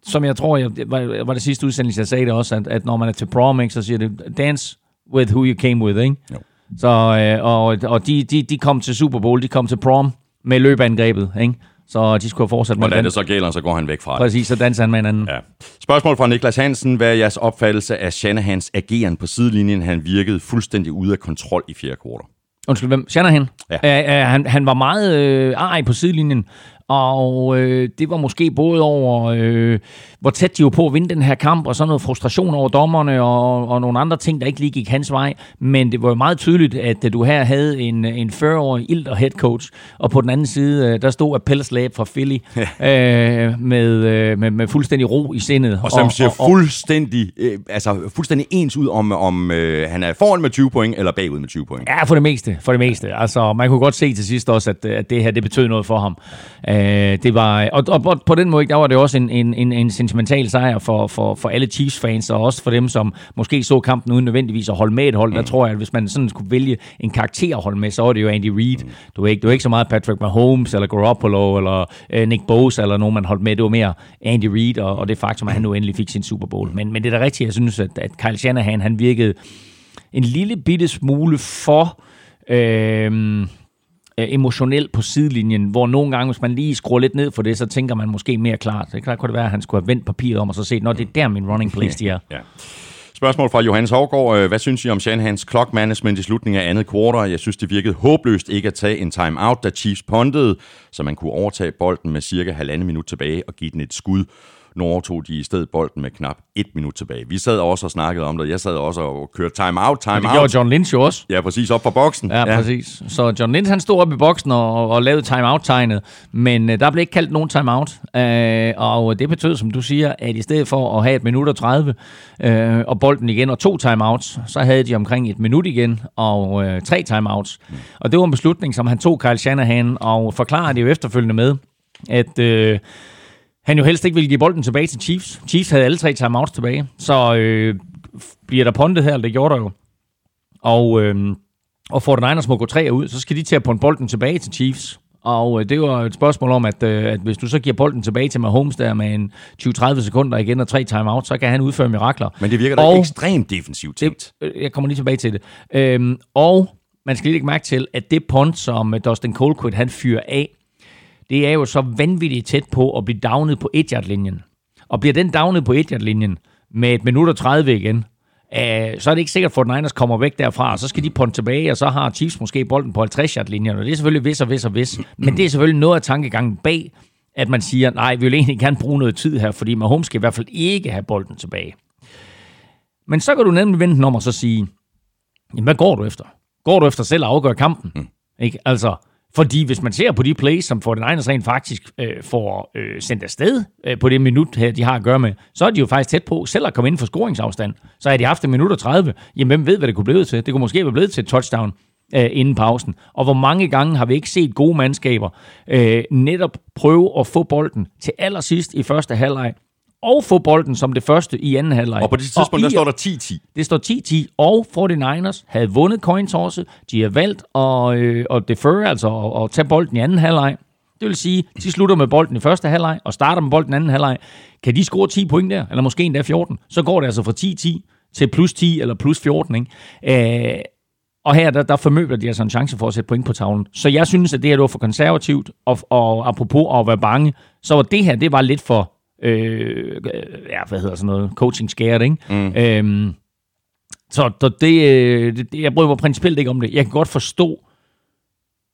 som jeg tror, jeg, var, var det sidste udsendelse, jeg sagde det også, at, at når man er til prom, ikke, så siger det, dance with who you came with, ikke? Jo. Så, øh, og, og de, de, de kom til Super Bowl, de kom til prom med løbeangrebet, ikke? Så de skulle have fortsat med det så gælder, så går han væk fra det. Præcis, så danser han med en anden. Ja. Spørgsmål fra Niklas Hansen. Hvad er jeres opfattelse af Shanahans ageren på sidelinjen? Han virkede fuldstændig ude af kontrol i fjerde kvartal. Undskyld, hvem? Shanahan? Ja. Uh, uh, han, han var meget øh, arg på sidelinjen, og øh, det var måske både over, øh, hvor tæt de var på at vinde den her kamp, og så noget frustration over dommerne, og, og nogle andre ting, der ikke lige gik hans vej. Men det var jo meget tydeligt, at du her havde en, en 40-årig ilter head coach, og på den anden side, øh, der stod Appellers Lab fra Philly, øh, med, øh, med, med fuldstændig ro i sindet. Og som ser fuldstændig, øh, altså fuldstændig ens ud, om, om øh, han er foran med 20 point, eller bagud med 20 point. Ja, for det meste. For det meste. Altså, man kunne godt se til sidst også, at, at det her, det betød noget for ham. Øh, det var, og, og på den måde, der var det også en, en, en, en sentimental sejr for, for, for alle Chiefs-fans, og også for dem, som måske så kampen uden nødvendigvis at holde med et hold. Mm. Der tror jeg, at hvis man sådan skulle vælge en karakter at holde med, så var det jo Andy Reid. Mm. Du, er ikke, du er ikke så meget Patrick Mahomes, eller Garoppolo, eller uh, Nick Bosa, eller nogen, man holdt med. Det var mere Andy Reid, og, og det faktum, at han nu endelig fik sin Super Bowl. Men, men det er da rigtigt, jeg synes, at, at Kyle Shanahan, han virkede en lille bitte smule for... Øh, øh, emotionel på sidelinjen, hvor nogle gange, hvis man lige skruer lidt ned for det, så tænker man måske mere klart. Det kan det være, at han skulle have vendt papiret om og så set, når det er der min running place, de er. ja. Spørgsmål fra Johannes Hårgaard. Øh, Hvad synes I om Shanahans clock management i slutningen af andet kvartal? Jeg synes, det virkede håbløst ikke at tage en timeout, da Chiefs pondede, så man kunne overtage bolden med cirka halvandet minut tilbage og give den et skud. Nu overtog de i stedet bolden med knap et minut tilbage. Vi sad også og snakkede om det. Jeg sad også og kørte time-out, time-out. Det gjorde John Lynch jo også. Ja, præcis, op fra boksen. Ja, ja. præcis. Så John Lynch, han stod op i boksen og, og lavede time-out-tegnet, men uh, der blev ikke kaldt nogen time-out. Uh, og det betød, som du siger, at i stedet for at have et minut og 30 uh, øh, og bolden igen og to time-outs, så havde de omkring et minut igen og uh, tre time-outs. Og det var en beslutning, som han tog Kyle Shanahan og forklarede det jo efterfølgende med, at... Uh, han jo helst ikke ville give bolden tilbage til Chiefs. Chiefs havde alle tre timeouts tilbage, så øh, bliver der pondet her, det gjorde der jo. Og, øh, og 49ers må gå tre ud, så skal de til at ponde bolden tilbage til Chiefs. Og øh, det var et spørgsmål om, at, øh, at hvis du så giver bolden tilbage til Mahomes der med en 20-30 sekunder igen og tre timeout, så kan han udføre mirakler. Men det virker da og, ekstremt defensivt. Det, jeg kommer lige tilbage til det. Øhm, og man skal lige lægge mærke til, at det punt, som Dustin Colquitt han fyrer af, det er jo så vanvittigt tæt på at blive downet på 1 linjen Og bliver den downet på 1 linjen med et minut og 30 igen, øh, så er det ikke sikkert, at Niners kommer væk derfra, og så skal de ponde tilbage, og så har Chiefs måske bolden på 50 yard linjen og det er selvfølgelig vis og vis og vis, men det er selvfølgelig noget af tankegangen bag, at man siger, nej, vi vil egentlig gerne bruge noget tid her, fordi Mahomes skal i hvert fald ikke have bolden tilbage. Men så kan du nemlig vente den om og så sige, jamen, hvad går du efter? Går du efter selv at afgøre kampen? Mm. Ikke? Altså, fordi hvis man ser på de plays, som 49ers rent faktisk øh, får øh, sendt afsted øh, på det minut, her, de har at gøre med, så er de jo faktisk tæt på selv at komme ind for scoringsafstand. Så har de haft en minut og 30. Jamen, hvem ved, hvad det kunne blive til? Det kunne måske være blevet til et touchdown øh, inden pausen. Og hvor mange gange har vi ikke set gode mandskaber øh, netop prøve at få bolden til allersidst i første halvleg, og få bolden som det første i anden halvleg. Og på det tidspunkt, der står der 10-10. Det står 10-10, og 49ers havde vundet coin tosse. De har valgt at, øh, at defer, altså at, at tage bolden i anden halvleg. Det vil sige, de slutter med bolden i første halvleg, og starter med bolden i anden halvleg. Kan de score 10 point der, eller måske endda 14, så går det altså fra 10-10 til plus 10 eller plus 14. Ikke? Øh, og her, der, der formøbler de altså en chance for at sætte point på tavlen. Så jeg synes, at det her var for konservativt, og, og apropos at være bange, så var det her, det var lidt for øh, ja, hvad hedder sådan noget, coaching scared, ikke? Mm. Øhm, så det, øh, det, jeg bryder mig principielt ikke om det. Jeg kan godt forstå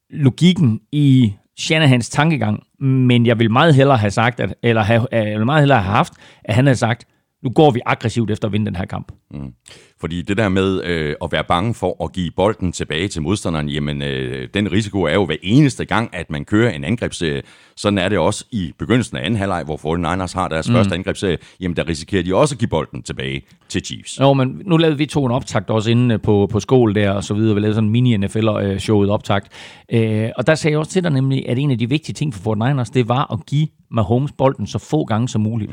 logikken i Shanahans tankegang, men jeg vil meget hellere have sagt, at, eller have, jeg vil meget hellere have haft, at han havde sagt, nu går vi aggressivt efter at vinde den her kamp. Mm. Fordi det der med øh, at være bange for at give bolden tilbage til modstanderen, jamen øh, den risiko er jo hver eneste gang, at man kører en angrebsserie. Sådan er det også i begyndelsen af anden halvleg, hvor 49ers har deres mm. første angrebsserie. Jamen der risikerer de også at give bolden tilbage til Chiefs. Jo, men nu lavede vi to en optakt også inde på, på skole der og så videre. Vi lavede sådan en mini-NFL-showet optakt. Øh, og der sagde jeg også til dig nemlig, at en af de vigtige ting for 49ers, det var at give Mahomes bolden så få gange som muligt.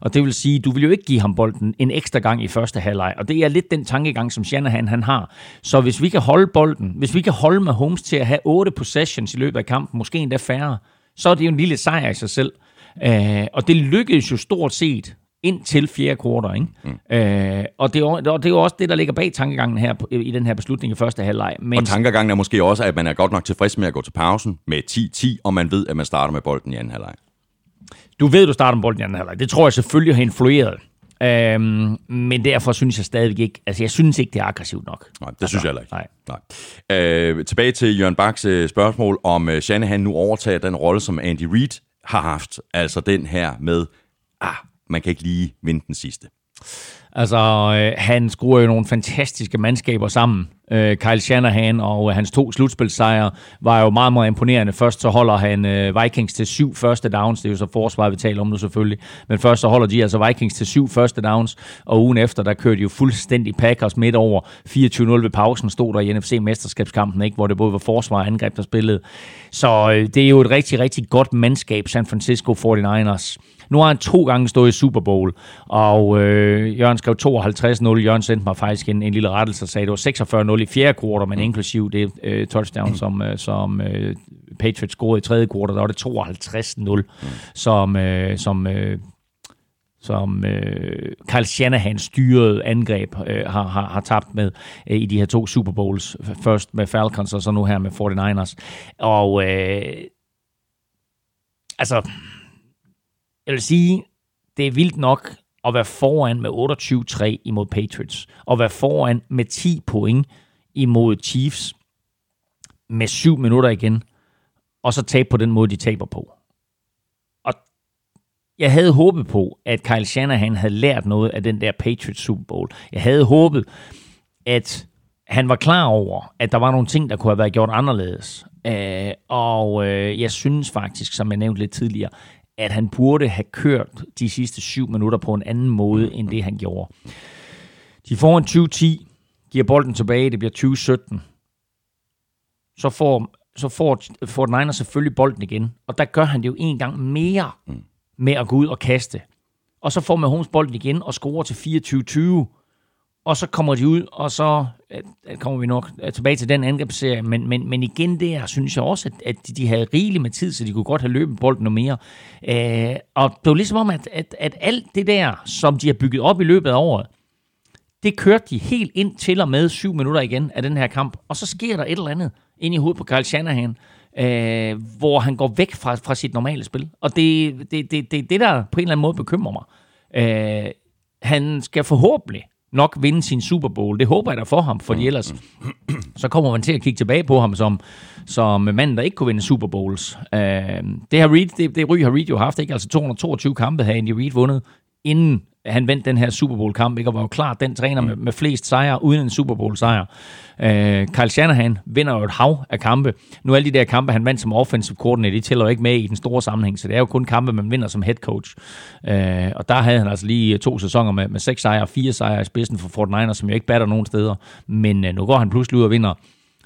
Og det vil sige, du vil jo ikke give ham bolden en ekstra gang i første halvleg. Og det er lidt den tankegang, som Shanahan han har. Så hvis vi kan holde bolden, hvis vi kan holde Mahomes til at have otte possessions i løbet af kampen, måske endda færre, så er det jo en lille sejr i sig selv. Uh, og det lykkedes jo stort set ind til fjerde kvartal. Ikke? Mm. Uh, og, det er, og det er jo også det, der ligger bag tankegangen her i den her beslutning i første halvleg. Men... Og tankegangen er måske også, at man er godt nok tilfreds med at gå til pausen med 10-10, og man ved, at man starter med bolden i anden halvleg. Du ved, du starter med bolden i anden halvleg. Det tror jeg selvfølgelig har influeret. Øhm, men derfor synes jeg stadigvæk ikke, altså jeg synes ikke, det er aggressivt nok. Nej, det altså, synes jeg heller ikke. Nej. nej. Øh, tilbage til Jørgen Baks øh, spørgsmål, om øh, Shanahan nu overtager den rolle, som Andy Reid har haft. Altså den her med, ah, man kan ikke lige vinde den sidste. Altså, øh, han skruer jo nogle fantastiske mandskaber sammen. Øh, Kyle Shanahan og øh, hans to slutspilsejre var jo meget, meget imponerende. Først så holder han øh, Vikings til syv første downs. Det er jo så forsvaret, vi taler om nu selvfølgelig. Men først så holder de altså Vikings til syv første downs. Og ugen efter, der kørte de jo fuldstændig Packers midt over 24-0 ved pausen. Stod der i NFC-mesterskabskampen, ikke? hvor det både var forsvar og angreb, der spillede. Så øh, det er jo et rigtig, rigtig godt mandskab, San Francisco 49ers. Nu har han to gange stået i Super Bowl, og øh, Jørgen skrev 52-0. Jørgen sendte mig faktisk en, en lille rettelse og sagde, det var 46-0 i fjerde kvartal, men inklusiv det øh, touchdown, som, øh, som øh, Patriots scorede i tredje kvartal, der var det 52-0, mm. som, øh, som øh, som øh, Carl Shanahan styrede angreb øh, har, har, har tabt med øh, i de her to Super Bowls. Først med Falcons, og så nu her med 49ers. Og øh, altså, jeg vil sige, det er vildt nok at være foran med 28-3 imod Patriots, og være foran med 10 point imod Chiefs med 7 minutter igen, og så tabe på den måde, de taber på. Jeg havde håbet på, at Kyle Shanahan havde lært noget af den der Patriots Super Bowl. Jeg havde håbet, at han var klar over, at der var nogle ting, der kunne have været gjort anderledes. Øh, og øh, jeg synes faktisk, som jeg nævnte lidt tidligere, at han burde have kørt de sidste syv minutter på en anden måde, end det han gjorde. De får en 2010, giver bolden tilbage, det bliver 20-17. Så får, så får, får Niners selvfølgelig bolden igen, og der gør han det jo en gang mere mm med at gå ud og kaste. Og så får Mahomes bolden igen og scorer til 24-20 og så kommer de ud, og så at kommer vi nok øh, tilbage til den angrebsserie, men, men, men igen der synes jeg også, at, at de havde rigeligt med tid, så de kunne godt have løbet bolden noget mere. Øh, og det var ligesom om, at, at, at alt det der, som de har bygget op i løbet af året, det kørte de helt ind til og med syv minutter igen af den her kamp, og så sker der et eller andet ind i hovedet på Carl Shanahan, øh, hvor han går væk fra, fra sit normale spil. Og det er det, det, det, det, der på en eller anden måde bekymrer mig. Øh, han skal forhåbentlig nok vinde sin Super Bowl. Det håber jeg da for ham, fordi mm. ellers så kommer man til at kigge tilbage på ham som, som manden, der ikke kunne vinde Super Bowls. Uh, det har Reed, det, det ry har Reed jo haft, ikke? Altså 222 kampe har Andy Reid vundet, inden han vandt den her Super Bowl-kamp, ikke? og var jo klart den træner med, med flest sejre, uden en Super Bowl-sejr. Øh, Kyle Shanahan vinder jo et hav af kampe. Nu alle de der kampe, han vandt som offensive coordinator, de tæller jo ikke med i den store sammenhæng, så det er jo kun kampe, man vinder som head coach. Øh, og der havde han altså lige to sæsoner med, med seks sejre og fire sejre i spidsen for 49ers, som jo ikke batter nogen steder. Men øh, nu går han pludselig ud og vinder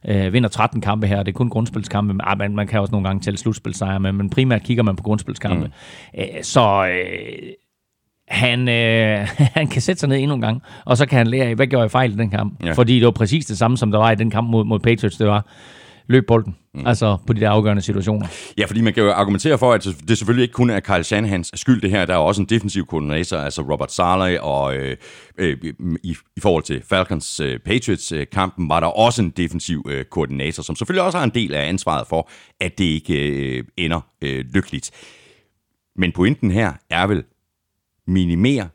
øh, vinder 13 kampe her. Det er kun grundspilskampe. Ah, man, man kan også nogle gange tælle slutspilsejre, men, men primært kigger man på grundspilskampe. Mm. Øh, så øh, han, øh, han kan sætte sig ned endnu en gang, og så kan han lære, hvad gjorde jeg fejl i den kamp? Ja. Fordi det var præcis det samme, som der var i den kamp mod, mod Patriots, det var løb bolden, mm. altså på de der afgørende situationer. Ja, fordi man kan jo argumentere for, at det selvfølgelig ikke kun er Kyle Shanahans skyld det her. Der er også en defensiv koordinator, altså Robert Saleh, og øh, øh, i, i forhold til Falcons øh, Patriots-kampen var der også en defensiv øh, koordinator, som selvfølgelig også har en del af ansvaret for, at det ikke øh, ender øh, lykkeligt. Men pointen her er vel, minimere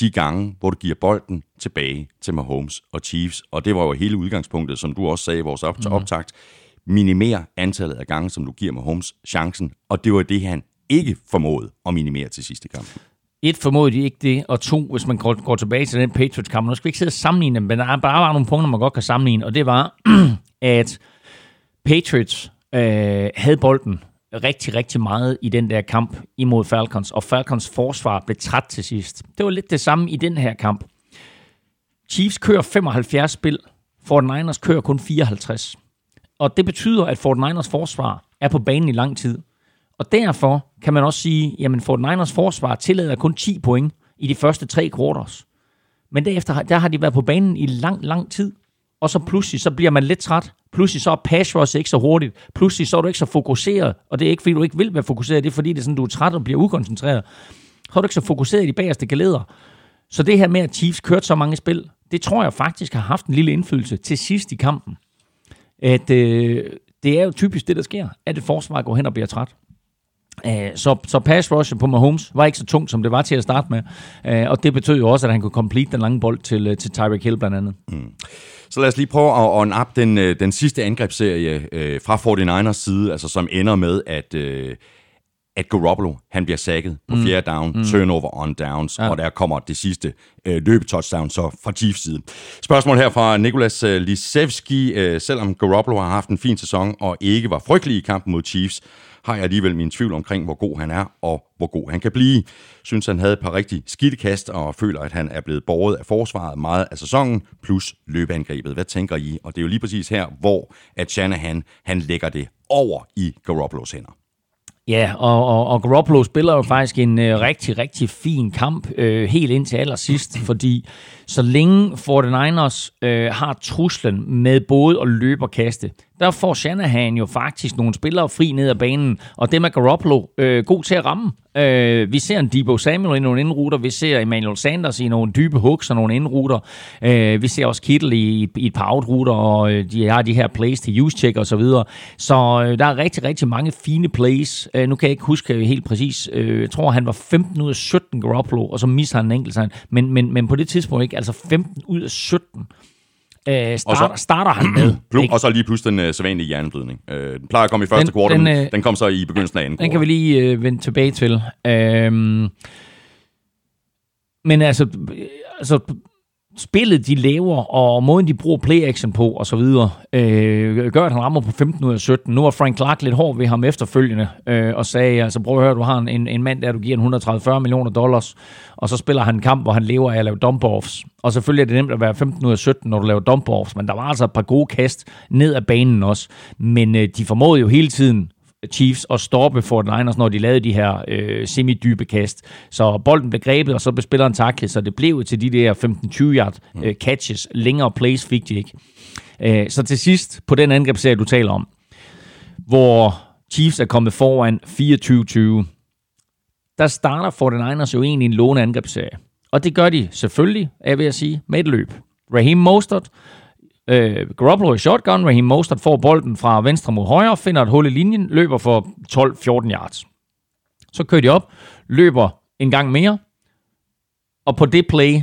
de gange, hvor du giver bolden tilbage til Mahomes og Chiefs. Og det var jo hele udgangspunktet, som du også sagde i vores mm. optakt. Minimere antallet af gange, som du giver Mahomes chancen. Og det var det, han ikke formåede at minimere til sidste kamp. et, formoder de ikke det, og to, hvis man går, går tilbage til den Patriots-kamp, nu skal vi ikke sidde og sammenligne dem, men der er bare nogle punkter, man godt kan sammenligne, og det var, at Patriots øh, havde bolden rigtig, rigtig meget i den der kamp imod Falcons, og Falcons forsvar blev træt til sidst. Det var lidt det samme i den her kamp. Chiefs kører 75 spil, Fort Niners kører kun 54. Og det betyder, at Fort Niners forsvar er på banen i lang tid. Og derfor kan man også sige, jamen Fort Niners forsvar tillader kun 10 point i de første tre quarters. Men derefter der har de været på banen i lang, lang tid. Og så pludselig, så bliver man lidt træt. Pludselig så er pass rush ikke så hurtigt. Pludselig så er du ikke så fokuseret. Og det er ikke, fordi du ikke vil være fokuseret. Det er, fordi det er sådan, du er træt og bliver ukoncentreret. Så er du ikke så fokuseret i de bagerste galeder. Så det her med, at Chiefs kørte så mange spil, det tror jeg faktisk har haft en lille indflydelse til sidst i kampen. At øh, det er jo typisk det, der sker, at et forsvar går hen og bliver træt. Så, så pass rush på Mahomes var ikke så tungt, som det var til at starte med. Og det betød jo også, at han kunne complete den lange bold til, øh, til Tyreek Hill blandt andet. Mm. Så lad os lige prøve at on up den, den sidste angrebsserie øh, fra 49ers side, altså som ender med, at, øh, at Garoppolo, han bliver sækket på mm. fjerde down, mm. turnover on downs, ja. og der kommer det sidste øh, løbetouchdown så fra Chiefs side. Spørgsmål her fra Nikolas øh, Lisevski. Øh, selvom Garoppolo har haft en fin sæson og ikke var frygtelig i kampen mod Chiefs, har jeg alligevel min tvivl omkring, hvor god han er og hvor god han kan blive. Synes, han havde et par rigtig skidte kast og føler, at han er blevet borget af forsvaret meget af sæsonen, plus løbeangrebet. Hvad tænker I? Og det er jo lige præcis her, hvor at Shanahan han lægger det over i Garoppolos hænder. Ja, og, og, og Garoppolo spiller jo faktisk en øh, rigtig, rigtig fin kamp øh, helt indtil allersidst, fordi så længe 49ers øh, har truslen med både at løbe og kaste, der får Shanahan jo faktisk nogle spillere fri ned ad banen, og dem med Garoppolo øh, god til at ramme. Øh, vi ser en Debo Samuel i nogle indruter, vi ser Emmanuel Sanders i nogle dybe hooks og nogle indruter, øh, vi ser også Kittle i, i et par outruter, og øh, de har de her plays til use check og så videre. Så øh, der er rigtig, rigtig mange fine plays. Øh, nu kan jeg ikke huske helt præcis, øh, jeg tror han var 15 ud af 17 Garoppolo, og så misser han en enkelt sign, men, men, men på det tidspunkt ikke, altså 15 ud af 17 øh, start, så, starter han med. Plum, og så lige pludselig den øh, sædvanlige hjerneblødning. Øh, den plejer at komme i første kvartal, den, øh, den kom så i begyndelsen af anden Den kan vi lige øh, vende tilbage til. Øh, men altså, altså spillet de laver, og måden de bruger play-action på, og så videre, øh, gør, at han rammer på 15 ud af 17. Nu var Frank Clark lidt hård ved ham efterfølgende, øh, og sagde, altså prøv at høre, du har en, en mand der, du giver 130-40 millioner dollars, og så spiller han en kamp, hvor han lever af at lave dump-offs. Og selvfølgelig er det nemt at være 15 ud af 17, når du laver dump-offs, men der var altså et par gode kast ned ad banen også. Men øh, de formåede jo hele tiden Chiefs at stoppe Fort Niners, når de lavede de her øh, semi-dybe kast. Så bolden blev grebet, og så blev spilleren taklet, så det blev til de der 15-20 yard øh, catches. Længere plays fik de ikke. Øh, så til sidst, på den angrebsserie, du taler om, hvor Chiefs er kommet foran 24-20, der starter 49ers jo egentlig en låne angrebsserie. Og det gør de selvfølgelig, er ved at sige, med et løb. Raheem Mostert Øh, Garoppolo i shotgun, Raheem Mostert får bolden fra venstre mod højre, finder et hul i linjen, løber for 12-14 yards. Så kører de op, løber en gang mere, og på det play,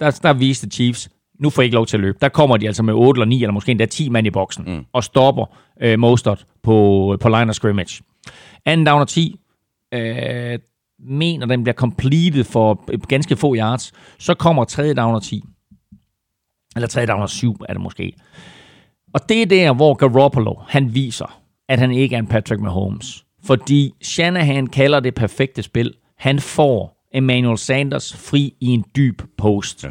der, der viste Chiefs, nu får I ikke lov til at løbe. Der kommer de altså med 8 eller 9, eller måske endda 10 mand i boksen, mm. og stopper øh, Mostert på, på line of scrimmage. Anden down og 10, øh, mener den bliver completed for ganske få yards. Så kommer tredje down og 10. Eller 3 down og 7 er det måske. Og det er der, hvor Garoppolo, han viser, at han ikke er en Patrick Mahomes. Fordi Shanahan kalder det perfekte spil. Han får Emmanuel Sanders fri i en dyb post. Ja.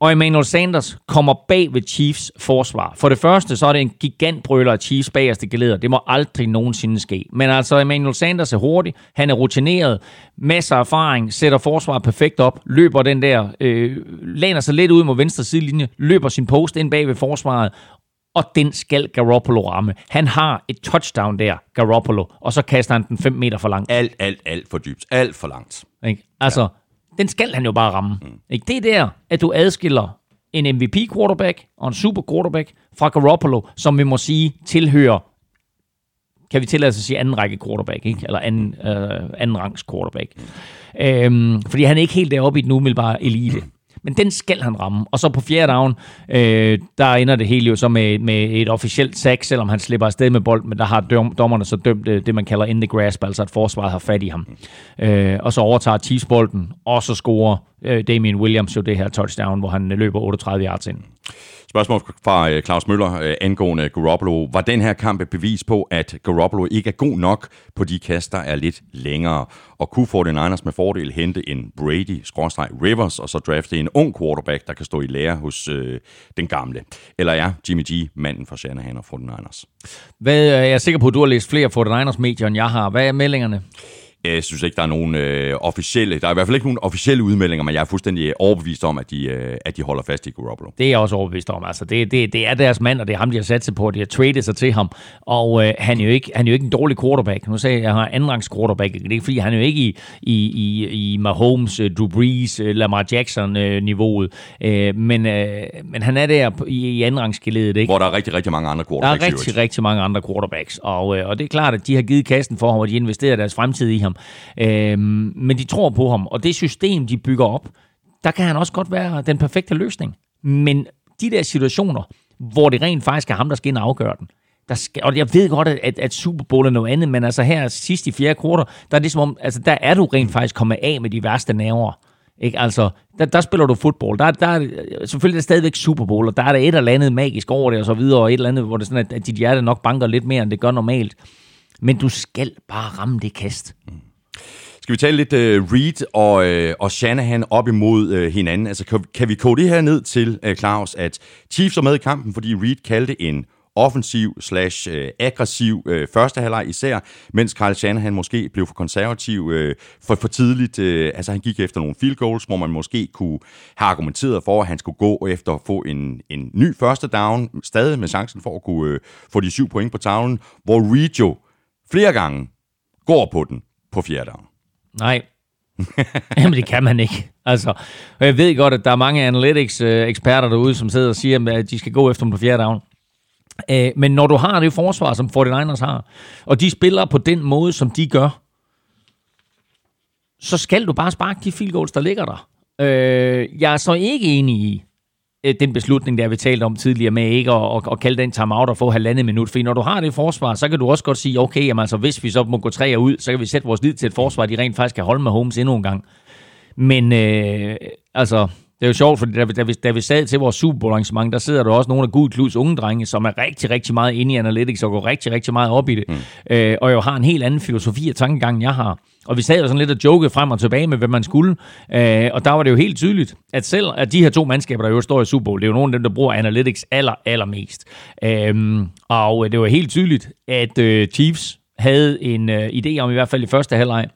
Og Emmanuel Sanders kommer bag ved Chiefs forsvar. For det første, så er det en gigantbrøler af Chiefs bagerste geleder. Det må aldrig nogensinde ske. Men altså, Emmanuel Sanders er hurtig, han er rutineret, masser af erfaring, sætter forsvaret perfekt op, løber den der, øh, lander sig lidt ud mod venstre sidelinje, løber sin post ind bag ved forsvaret, og den skal Garoppolo ramme. Han har et touchdown der, Garoppolo, og så kaster han den 5 meter for langt. Alt, alt, alt for dybt. Alt for langt. Ikke? Altså, ja den skal han jo bare ramme. Mm. Ikke? Det er der, at du adskiller en MVP-quarterback og en super-quarterback fra Garoppolo, som vi må sige tilhører, kan vi tillade os at sige anden række quarterback, ikke? eller anden, øh, anden rangs quarterback. Mm. Øhm, fordi han er ikke helt deroppe i den umiddelbare elite. Men den skal han ramme. Og så på fjerde down, øh, der ender det hele jo så med, med et officielt sack, selvom han slipper afsted med bold, men der har dommerne så dømt det, det, man kalder in the grasp, altså at forsvaret har fat i ham. Øh, og så overtager Chiefs bolden, og så scorer øh, Damien Williams jo det her touchdown, hvor han løber 38 yards ind. Spørgsmål fra øh, Claus Møller øh, angående Garoppolo. Var den her kamp et bevis på, at Garoppolo ikke er god nok på de kast, der er lidt længere? Og kunne 49ers med fordel hente en Brady-Rivers, og så drafte en ung quarterback, der kan stå i lære hos øh, den gamle? Eller er Jimmy G manden for Shanahan og 49ers? Hvad, jeg er sikker på, at du har læst flere 49ers-medier, end jeg har. Hvad er meldingerne? Jeg synes ikke, der er nogen øh, officielle, der er i hvert fald ikke nogen officielle udmeldinger, men jeg er fuldstændig overbevist om, at de, øh, at de holder fast i Garoppolo. Det er jeg også overbevist om. Altså, det, det, det er deres mand, og det er ham, de har sat sig på. De har traded sig til ham. Og øh, han, er jo ikke, han er jo ikke en dårlig quarterback. Nu sagde jeg, at jeg har andenrangs quarterback. Det er ikke, fordi han er jo ikke i, i, i, i Mahomes, øh, Drew Brees, øh, Lamar Jackson-niveauet. Øh, men, øh, men han er der i, i andenrangsgeledet. Ikke? Hvor der er rigtig, rigtig mange andre quarterbacks. Der er rigtig, rigtig mange andre quarterbacks. Og, øh, og det er klart, at de har givet kassen for ham, og de investerer deres fremtid i ham ham. Øhm, men de tror på ham, og det system, de bygger op, der kan han også godt være den perfekte løsning. Men de der situationer, hvor det rent faktisk er ham, der skal ind og afgøre den, der skal, og jeg ved godt, at, at Super Bowl er noget andet, men altså her sidst i fjerde kvartal, der er det som om, altså der er du rent faktisk kommet af med de værste nerver. Ikke? Altså, der, der spiller du fodbold. Der, der er selvfølgelig er stadigvæk Super Bowl, og der er der et eller andet magisk over det, og så videre, og et eller andet, hvor det er sådan, at, at dit hjerte nok banker lidt mere, end det gør normalt. Men du skal bare ramme det kast. Mm. Skal vi tale lidt uh, Reed og, uh, og Shanahan op imod uh, hinanden? Altså, kan, kan vi kode det her ned til, uh, Claus, at Chiefs er med i kampen, fordi Reed kaldte en offensiv slash aggressiv uh, første halvleg især, mens Carl Shanahan måske blev for konservativ uh, for, for tidligt. Uh, altså han gik efter nogle field goals, hvor man måske kunne have argumenteret for, at han skulle gå efter at få en, en ny første down, stadig med chancen for at kunne uh, få de syv point på tavlen, hvor Reed jo flere gange går på den på fjerde down. Nej. Jamen, det kan man ikke. Altså, og jeg ved godt, at der er mange analytics-eksperter derude, som sidder og siger, at de skal gå efter dem på fjerde down. Øh, men når du har det forsvar, som 49ers har, og de spiller på den måde, som de gør, så skal du bare sparke de field goals, der ligger der. Øh, jeg er så ikke enig i, Øh, den beslutning, der vi talte om tidligere med ikke at, at, at kalde den timeout og få halvandet minut. For når du har det forsvar, så kan du også godt sige, okay, jamen altså, hvis vi så må gå tre ud, så kan vi sætte vores lid til et forsvar, de rent faktisk kan holde med Holmes endnu en gang. Men øh, altså, det er jo sjovt, fordi da vi, da vi, da vi sad til vores Super Bowl arrangement, der sidder der også nogle af Gud Kluds unge drenge, som er rigtig, rigtig meget inde i analytics og går rigtig, rigtig meget op i det. Mm. Øh, og jo har en helt anden filosofi og tankegang, end jeg har. Og vi sad jo sådan lidt og jokede frem og tilbage med, hvad man skulle. Øh, og der var det jo helt tydeligt, at selv at de her to mandskaber, der jo står i Super Bowl, det er jo nogle af dem, der bruger analytics aller, allermest. Øh, og det var helt tydeligt, at øh, Chiefs havde en øh, idé om, i hvert fald i første halvleg,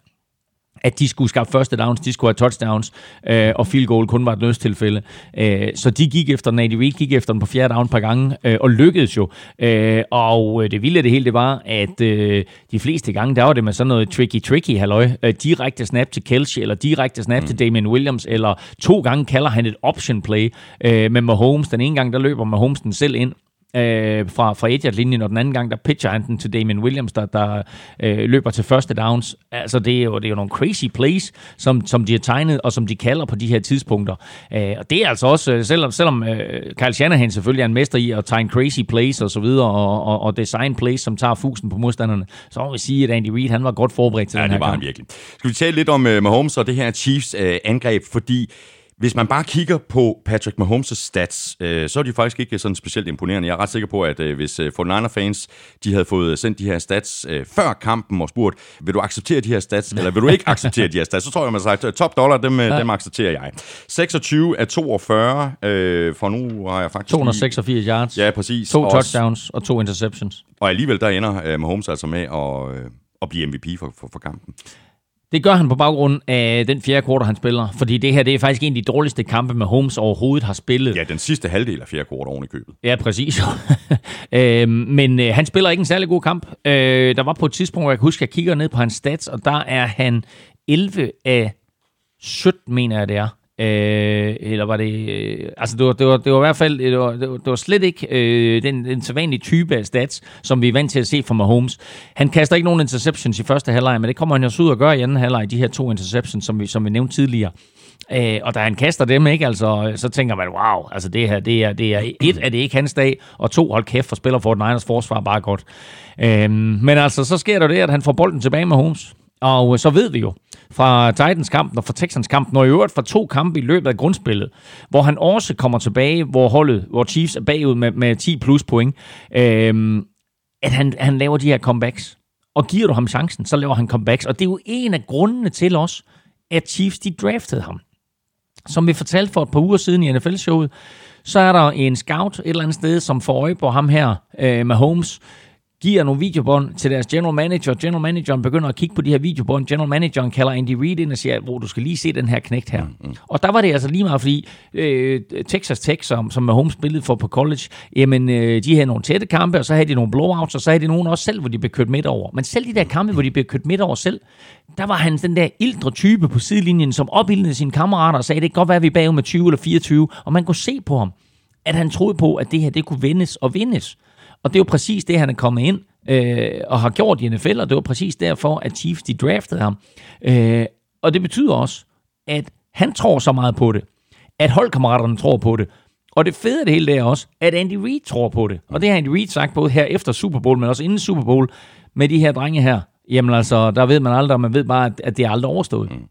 at de skulle skaffe første downs, de skulle have touchdowns, øh, og field goal kun var et nødstilfælde. Øh, så de gik efter den, Nady Reid gik efter den på fjerde down et par gange, øh, og lykkedes jo. Øh, og det vilde det hele, det var, at øh, de fleste gange, der var det med sådan noget tricky-tricky, halløj. Øh, direkte snap til Kelsey, eller direkte snap mm. til Damien Williams, eller to gange kalder han et option play øh, med Mahomes. Den ene gang, der løber Mahomes den selv ind, øh, fra, fra linjen og den anden gang, der pitcher han den til Damien Williams, der, der øh, løber til første downs. Altså, det er jo, det er jo nogle crazy plays, som, som de har tegnet, og som de kalder på de her tidspunkter. Øh, og det er altså også, øh, selvom, selvom øh, Kyle Shanahan selvfølgelig er en mester i at tegne crazy plays og så videre, og, og, og design plays, som tager fusen på modstanderne, så må vi sige, at Andy Reid, han var godt forberedt til ja, den her det var kamp. han virkelig. Skal vi tale lidt om uh, Mahomes og det her Chiefs uh, angreb, fordi hvis man bare kigger på Patrick Mahomes' stats, øh, så er de faktisk ikke sådan specielt imponerende. Jeg er ret sikker på, at øh, hvis øh, 49er-fans de havde fået sendt de her stats øh, før kampen og spurgt, vil du acceptere de her stats, eller vil du ikke acceptere de her stats, så tror jeg, man har sagt, top dollar, dem, øh, ja. dem accepterer jeg. 26 af 42, øh, for nu har jeg faktisk... 286 lige... yards. Ja, præcis. To touchdowns og to interceptions. Og alligevel der ender øh, Mahomes altså med at, øh, at blive MVP for, for, for kampen. Det gør han på baggrund af den fjerde kvartal, han spiller. Fordi det her det er faktisk en af de dårligste kampe, med Holmes overhovedet har spillet. Ja, den sidste halvdel af fjerde kvartal oven i købet. Ja, præcis. øh, men øh, han spiller ikke en særlig god kamp. Øh, der var på et tidspunkt, hvor jeg kan huske, at jeg kigger ned på hans stats, og der er han 11 af 17, mener jeg det er, Øh, eller var det... Øh, altså, det var, det, var, det var i hvert fald... Det var, det var, det var slet ikke øh, den, den sædvanlige type af stats, som vi er vant til at se fra Mahomes. Han kaster ikke nogen interceptions i første halvleg, men det kommer han jo så ud og gøre i anden halvleg, de her to interceptions, som vi, som vi nævnte tidligere. Øh, og da han kaster dem, ikke, altså, så tænker man, wow, altså det her, det er, det er et, er det ikke hans dag, og to, hold kæft, for spiller for Niners forsvar bare godt. Øh, men altså, så sker der det, at han får bolden tilbage med Holmes. Og øh, så ved vi jo fra Titans kampen og fra Texans kampen, og i øvrigt fra to kampe i løbet af grundspillet, hvor han også kommer tilbage, hvor holdet, hvor Chiefs er bagud med, med 10 plus point, øh, at han, han laver de her comebacks. Og giver du ham chancen, så laver han comebacks. Og det er jo en af grundene til os, at Chiefs de draftede ham. Som vi fortalte for et par uger siden i NFL-showet, så er der en scout et eller andet sted, som får øje på ham her øh, med Holmes, giver nogle videobånd til deres general manager. General manageren begynder at kigge på de her videobånd. General manageren kalder Andy Reid ind og siger, hvor du skal lige se den her knægt her. Mm, mm. Og der var det altså lige meget, fordi øh, Texas Tech, som, som Mahomes spillede for på college, jamen øh, de havde nogle tætte kampe, og så havde de nogle blowouts, og så havde de nogen også selv, hvor de blev kørt midt over. Men selv de der kampe, hvor de blev kørt midt over selv, der var han den der ildre type på sidelinjen, som opildede sine kammerater og sagde, det kan godt være, at vi er bagud med 20 eller 24, og man kunne se på ham, at han troede på, at det her det kunne vindes og vindes. Og det er jo præcis det, han er kommet ind øh, og har gjort i NFL, og det var præcis derfor, at Chiefs de draftede ham. Øh, og det betyder også, at han tror så meget på det, at holdkammeraterne tror på det, og det fede af det hele det er også, at Andy Reid tror på det. Og det har Andy Reid sagt både her efter Super Bowl, men også inden Super Bowl, med de her drenge her. Jamen altså, der ved man aldrig, man ved bare, at det er aldrig overstået. Mm.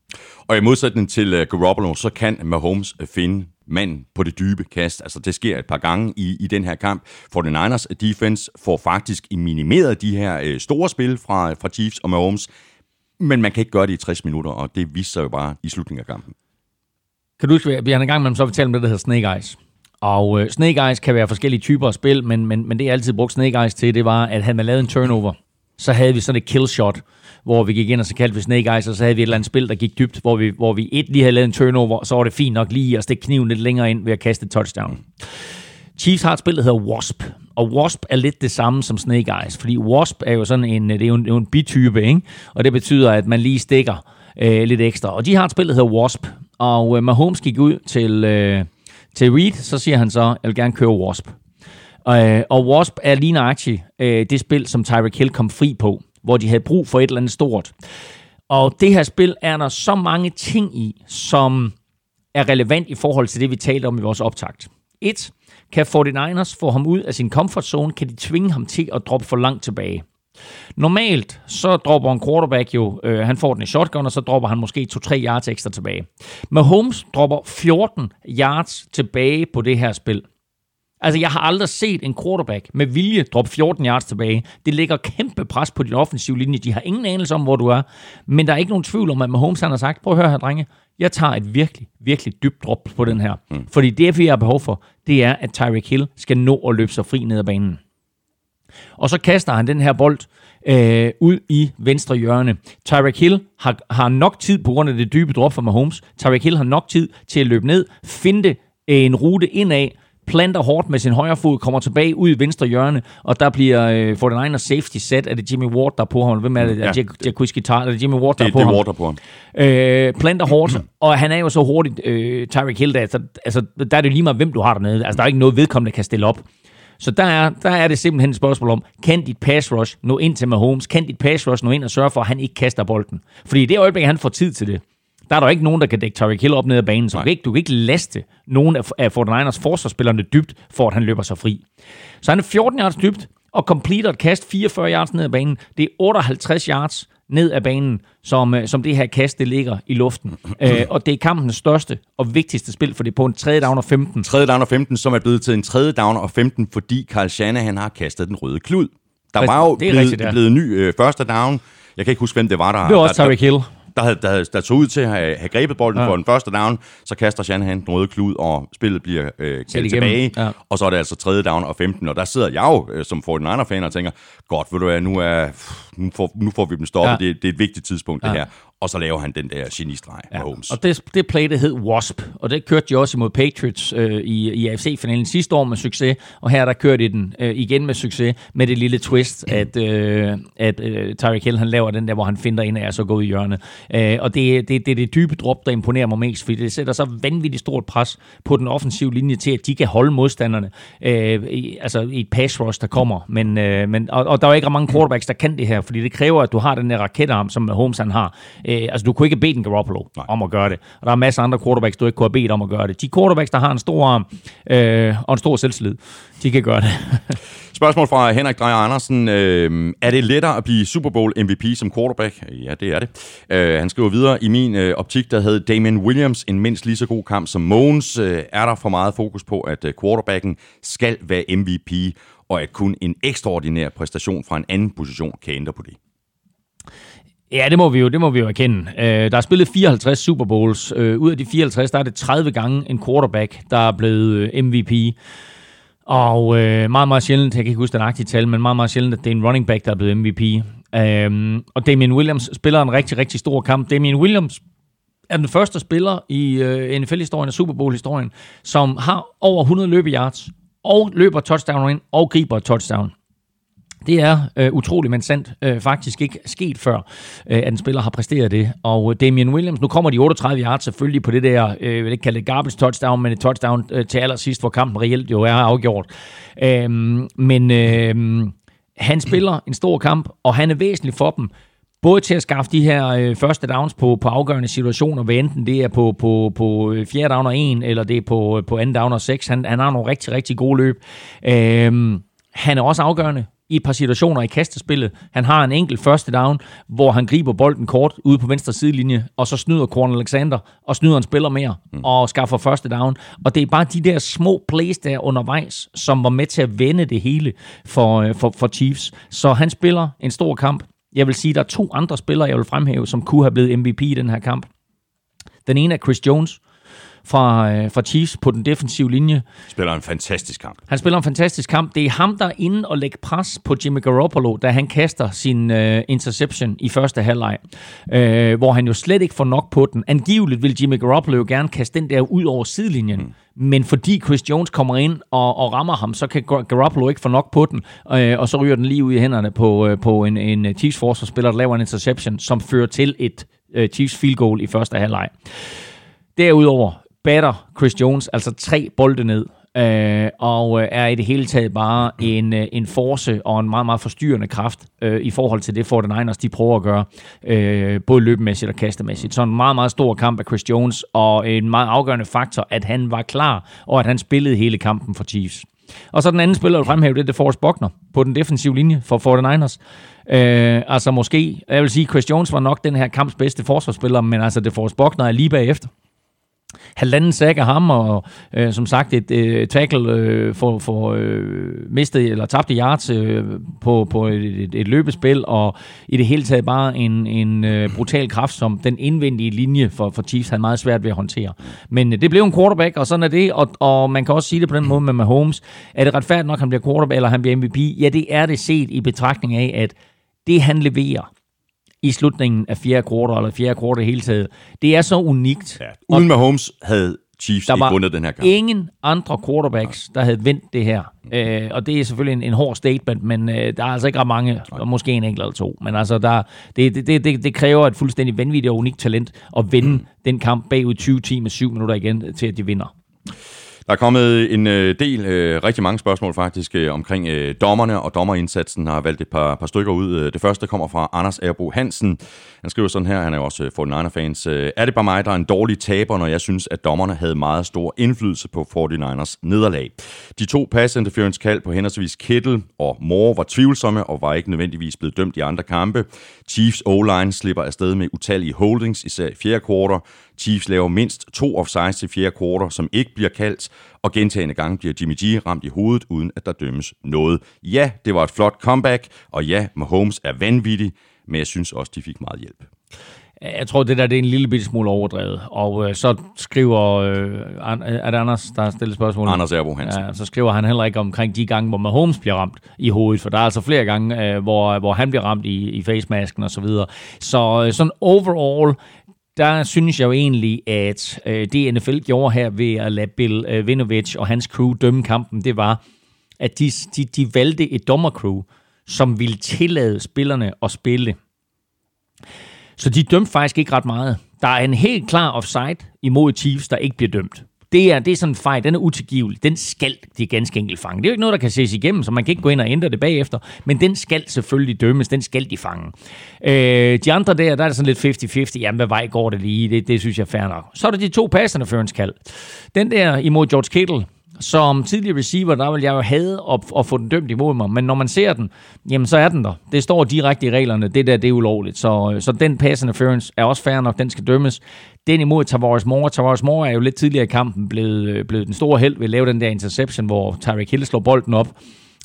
Og i modsætning til øh, Garoppolo, så kan Mahomes øh, finde mand på det dybe kast. Altså, det sker et par gange i, i den her kamp. For den Niners defense får faktisk minimeret de her øh, store spil fra, fra Chiefs og Mahomes, men man kan ikke gøre det i 60 minutter, og det viser sig jo bare i slutningen af kampen. Kan du huske, vi har en gang med så fortalt om det, der hedder Snake Eyes. Og øh, Snake Eyes kan være forskellige typer af spil, men, men, men det jeg altid brugt Snake Eyes til, det var, at havde man lavet en turnover, så havde vi sådan et kill shot, hvor vi gik ind og så kaldte vi Snake Eyes, og så havde vi et eller andet spil, der gik dybt, hvor vi, hvor vi et lige havde lavet en turnover, så var det fint nok lige at stikke kniven lidt længere ind ved at kaste et touchdown. Chiefs har et spil, der hedder Wasp, og Wasp er lidt det samme som Snake Eyes, fordi Wasp er jo sådan en, det er jo en, det er jo en bitype, ikke? og det betyder, at man lige stikker øh, lidt ekstra. Og de har et spil, der hedder Wasp, og øh, Mahomes gik ud til, øh, til Reed, så siger han så, jeg vil gerne køre Wasp. Øh, og Wasp er lige nøjagtigt øh, det spil, som Tyreek Hill kom fri på hvor de havde brug for et eller andet stort. Og det her spil er der så mange ting i, som er relevant i forhold til det, vi talte om i vores optakt. Et, kan 49ers få ham ud af sin comfort zone? Kan de tvinge ham til at droppe for langt tilbage? Normalt så dropper en quarterback jo, øh, han får den i shotgun, og så dropper han måske 2-3 yards ekstra tilbage. Mahomes dropper 14 yards tilbage på det her spil. Altså, jeg har aldrig set en quarterback med vilje droppe 14 yards tilbage. Det lægger kæmpe pres på din offensive linje. De har ingen anelse om, hvor du er. Men der er ikke nogen tvivl om, at Mahomes han har sagt, prøv at høre her, drenge. Jeg tager et virkelig, virkelig dybt drop på den her. Mm. Fordi det, vi har behov for, det er, at Tyreek Hill skal nå at løbe sig fri ned ad banen. Og så kaster han den her bold øh, ud i venstre hjørne. Tyreek Hill har, har nok tid på grund af det dybe drop for Mahomes. Tyreek Hill har nok tid til at løbe ned, finde en rute indad, planter hårdt med sin højre fod, kommer tilbage ud i venstre hjørne, og der bliver øh, 49 safety set. Er det Jimmy Ward, der er på ham? Hvem er det? Ja. Er Jacuzzi Tar? Er det Jimmy Ward, der det, er på det ham? Det er Ward, der er på ham. Øh, planter hårdt, og han er jo så hurtigt, øh, Tyreek Hill, der, altså, altså, der er det lige meget, hvem du har dernede. Altså, der er ikke noget vedkommende, der kan stille op. Så der er, der er det simpelthen et spørgsmål om, kan dit pass rush nå ind til Mahomes? Kan dit pass rush nå ind og sørge for, at han ikke kaster bolden? Fordi i det øjeblik, han får tid til det, der er der ikke nogen, der kan dække Tyreek Hill op ned ad banen, så du kan, ikke, du kan ikke laste nogen af, af 49ers forsvarsspillerne dybt, for at han løber sig fri. Så han er 14 yards dybt, og completer et kast 44 yards ned ad banen. Det er 58 yards ned ad banen, som, øh, som det her kast det ligger i luften. øh, og det er kampens største og vigtigste spil, for det er på en tredje down og 15. Tredje down og 15, som er blevet til en tredje down og 15, fordi Carl Shanahan har kastet den røde klud. Der var jo blevet, rigtigt, ja. blevet ny øh, første down. Jeg kan ikke huske, hvem det var, der... Det var også Tyreek Hill der, havde, der, havde, der tog ud til at have, have grebet bolden ja. for den første down, så kaster Shanahan den røde klud, og spillet bliver øh, kaldt tilbage, ja. og så er det altså tredje down og 15, og der sidder jeg jo øh, som 49er-fan og tænker, godt, ved du hvad, nu, er, nu, får, nu får vi dem stoppet, ja. det, det er et vigtigt tidspunkt ja. det her, og så laver han den der genistreg ja. med Holmes. Og det, det play, det hed Wasp, og det kørte de også imod Patriots øh, i, i AFC-finalen sidste år med succes, og her der kørte de den øh, igen med succes, med det lille twist, at, øh, at øh, Tyreek Hill han laver den der, hvor han finder ind af og så går ud i hjørnet. Øh, og det, det, det er det dybe drop, der imponerer mig mest, fordi det sætter så vanvittigt stort pres på den offensive linje til, at de kan holde modstanderne, øh, i, altså i et pass rush, der kommer. Men, øh, men, og, og der er ikke mange quarterbacks, der kan det her, fordi det kræver, at du har den der raketarm, som Holmes han har. Øh, Øh, altså, du kunne ikke bedt en Garoppolo Nej. om at gøre det. Og der er masser af andre quarterbacks, du ikke kunne have bedt om at gøre det. De quarterbacks, der har en stor arm øh, og en stor selvtillid, de kan gøre det. Spørgsmål fra Henrik Drejer Andersen. Øh, er det lettere at blive Super Bowl MVP som quarterback? Ja, det er det. Øh, han skriver videre, i min øh, optik, der havde Damien Williams en mindst lige så god kamp som Mogens. Øh, er der for meget fokus på, at øh, quarterbacken skal være MVP, og at kun en ekstraordinær præstation fra en anden position kan ændre på det? Ja, det må vi jo, det må vi jo erkende. Øh, der er spillet 54 Super Bowls. Øh, ud af de 54, der er det 30 gange en quarterback, der er blevet øh, MVP. Og øh, meget, meget sjældent, jeg kan ikke huske den agtige tal, men meget, meget sjældent, at det er en running back, der er blevet MVP. Øhm, og Damien Williams spiller en rigtig, rigtig stor kamp. Damien Williams er den første spiller i øh, NFL-historien og Super Bowl-historien, som har over 100 løbeyards, og løber touchdown ind, og griber touchdown. Det er øh, utrolig, men sandt øh, faktisk ikke sket før, øh, at en spiller har præsteret det. Og øh, Damian Williams, nu kommer de 38 yards selvfølgelig på det der, øh, jeg vil ikke kalde det garbage touchdown, men et touchdown øh, til allersidst, hvor kampen reelt jo er afgjort. Øh, men øh, han spiller en stor kamp, og han er væsentlig for dem både til at skaffe de her øh, første downs på, på afgørende situationer, hvad enten det er på, på, på øh, fjerde down og en, eller det er på, øh, på anden down og seks. Han, han har nogle rigtig, rigtig gode løb. Øh, han er også afgørende i et par situationer i kastespillet. Han har en enkelt første down, hvor han griber bolden kort ude på venstre sidelinje, og så snyder Korn Alexander, og snyder en spiller mere, mm. og skaffer første down. Og det er bare de der små plays der undervejs, som var med til at vende det hele for, øh, for, for Chiefs. Så han spiller en stor kamp. Jeg vil sige, der er to andre spillere, jeg vil fremhæve, som kunne have blevet MVP i den her kamp. Den ene er Chris Jones, fra, øh, fra Chiefs på den defensive linje. Spiller en fantastisk kamp. Han spiller en fantastisk kamp. Det er ham, der er inde og lægger pres på Jimmy Garoppolo, da han kaster sin øh, interception i første halvleg, øh, hvor han jo slet ikke får nok på den. Angiveligt vil Jimmy Garoppolo jo gerne kaste den der ud over sidelinjen. Mm. Men fordi Chris Jones kommer ind og, og rammer ham, så kan Garoppolo ikke få nok på den, øh, og så ryger den lige ud i hænderne på, øh, på en, en Chiefs forsvarsspiller, der laver en interception, som fører til et øh, Chiefs field goal i første halvleg. Derudover batter Chris Jones altså tre bolde ned, øh, og øh, er i det hele taget bare en, øh, en force og en meget, meget forstyrrende kraft øh, i forhold til det 49ers, de prøver at gøre, øh, både løbemæssigt og kastemæssigt. Så en meget, meget stor kamp af Chris Jones, og en meget afgørende faktor, at han var klar, og at han spillede hele kampen for Chiefs. Og så den anden spiller, der fremhæver, det er DeForest Buckner på den defensive linje for 49ers. Øh, altså måske, jeg vil sige, Chris Jones var nok den her kamps bedste forsvarsspiller, men altså DeForest Buckner er lige bagefter halvanden sack af ham, og øh, som sagt et øh, tackle øh, for, for øh, mistet eller tabte yards øh, på, på et, et, et løbespil, og i det hele taget bare en, en øh, brutal kraft, som den indvendige linje for, for Chiefs havde meget svært ved at håndtere. Men øh, det blev en quarterback, og sådan er det, og, og man kan også sige det på den måde med Mahomes. Er det retfærdigt nok, at han bliver quarterback, eller han bliver MVP? Ja, det er det set i betragtning af, at det han leverer, i slutningen af fjerde kvartal, eller fjerde kvartal hele taget. Det er så unikt. Ja. Uden Mahomes havde Chiefs der ikke vundet den her kamp. ingen andre quarterbacks, der havde vendt det her. Øh, og det er selvfølgelig en, en hård statement, men øh, der er altså ikke ret mange, og måske en enkelt eller to. Men altså, der, det, det, det, det kræver et fuldstændig vanvittigt og unikt talent at vinde mm. den kamp bagud 20 timer, 7 minutter igen, til at de vinder. Der er kommet en øh, del, øh, rigtig mange spørgsmål faktisk, øh, omkring øh, dommerne og dommerindsatsen. har valgt et par, par stykker ud. Øh, det første kommer fra Anders Erbo Hansen. Han skriver sådan her, han er jo også øh, 49er-fans. Øh, er det bare mig, der er en dårlig taber, når jeg synes, at dommerne havde meget stor indflydelse på 49ers nederlag? De to pass interference kald på henholdsvis Kittle og Moore var tvivlsomme og var ikke nødvendigvis blevet dømt i andre kampe. Chiefs O-line slipper afsted med utallige holdings, især i fjerde kvartal. Chiefs laver mindst to offsides til fjerde kvartal, som ikke bliver kaldt, og gentagende gange bliver Jimmy G ramt i hovedet, uden at der dømmes noget. Ja, det var et flot comeback, og ja, Mahomes er vanvittig, men jeg synes også, de fik meget hjælp. Jeg tror, det der det er en lille bitte smule overdrevet. Og øh, så skriver... Øh, er det Anders, der har stillet spørgsmål? Anders Erbo Hansen. Ja, så skriver han heller ikke omkring de gange, hvor Mahomes bliver ramt i hovedet. For der er altså flere gange, øh, hvor, hvor han bliver ramt i, i facemasken og så videre. Så øh, sådan overall, der synes jeg jo egentlig, at øh, det NFL gjorde her ved at lade Bill øh, Vinovich og hans crew dømme kampen, det var, at de, de, de valgte et dommercrew, som ville tillade spillerne at spille. Så de dømte faktisk ikke ret meget. Der er en helt klar offside imod Chiefs, der ikke bliver dømt. Det er, det er sådan en fejl, den er utilgivelig. Den skal de ganske enkelt fange. Det er jo ikke noget, der kan ses igennem, så man kan ikke gå ind og ændre det bagefter, men den skal selvfølgelig dømmes, den skal de fange. Øh, de andre der, der er det sådan lidt 50-50. Jamen, hvad vej går det lige? Det, det synes jeg er fair nok. Så er der de to passerne føringskald. Den der imod George Kittle, som tidligere receiver, der vil jeg jo have at, at få den dømt imod mig. Men når man ser den, jamen så er den der. Det står direkte i reglerne. Det der, det er ulovligt. Så, så den pass interference er også fair nok. Den skal dømmes. Den imod Tavares Moore. Tavares Moore er jo lidt tidligere i kampen blevet, øh, blevet den store held ved at lave den der interception, hvor Tyreek Hill slår bolden op.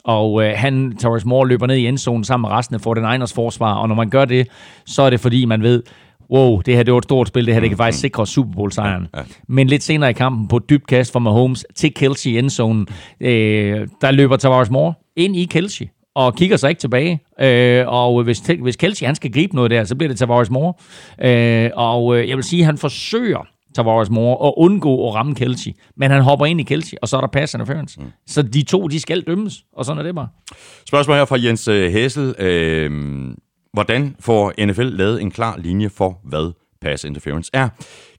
Og øh, han, Tavares Moore, løber ned i endzonen sammen med resten af den Niners forsvar. Og når man gør det, så er det fordi, man ved, wow, det her det var et stort spil, det her det kan faktisk sikre Super Bowl-sejren. Ja, ja. Men lidt senere i kampen på dybt kast fra Mahomes til Kelsey i endzonen, øh, der løber Tavares Moore ind i Kelsey og kigger sig ikke tilbage. Øh, og hvis, hvis Kelsey han skal gribe noget der, så bliver det Tavares Moore. Øh, og øh, jeg vil sige, at han forsøger Tavares Moore at undgå at ramme Kelsey. Men han hopper ind i Kelsey, og så er der pass interference. Mm. Så de to, de skal dømmes, og sådan er det bare. Spørgsmål her fra Jens Hessel. Øh, Hvordan får NFL lavet en klar linje for, hvad pass interference er?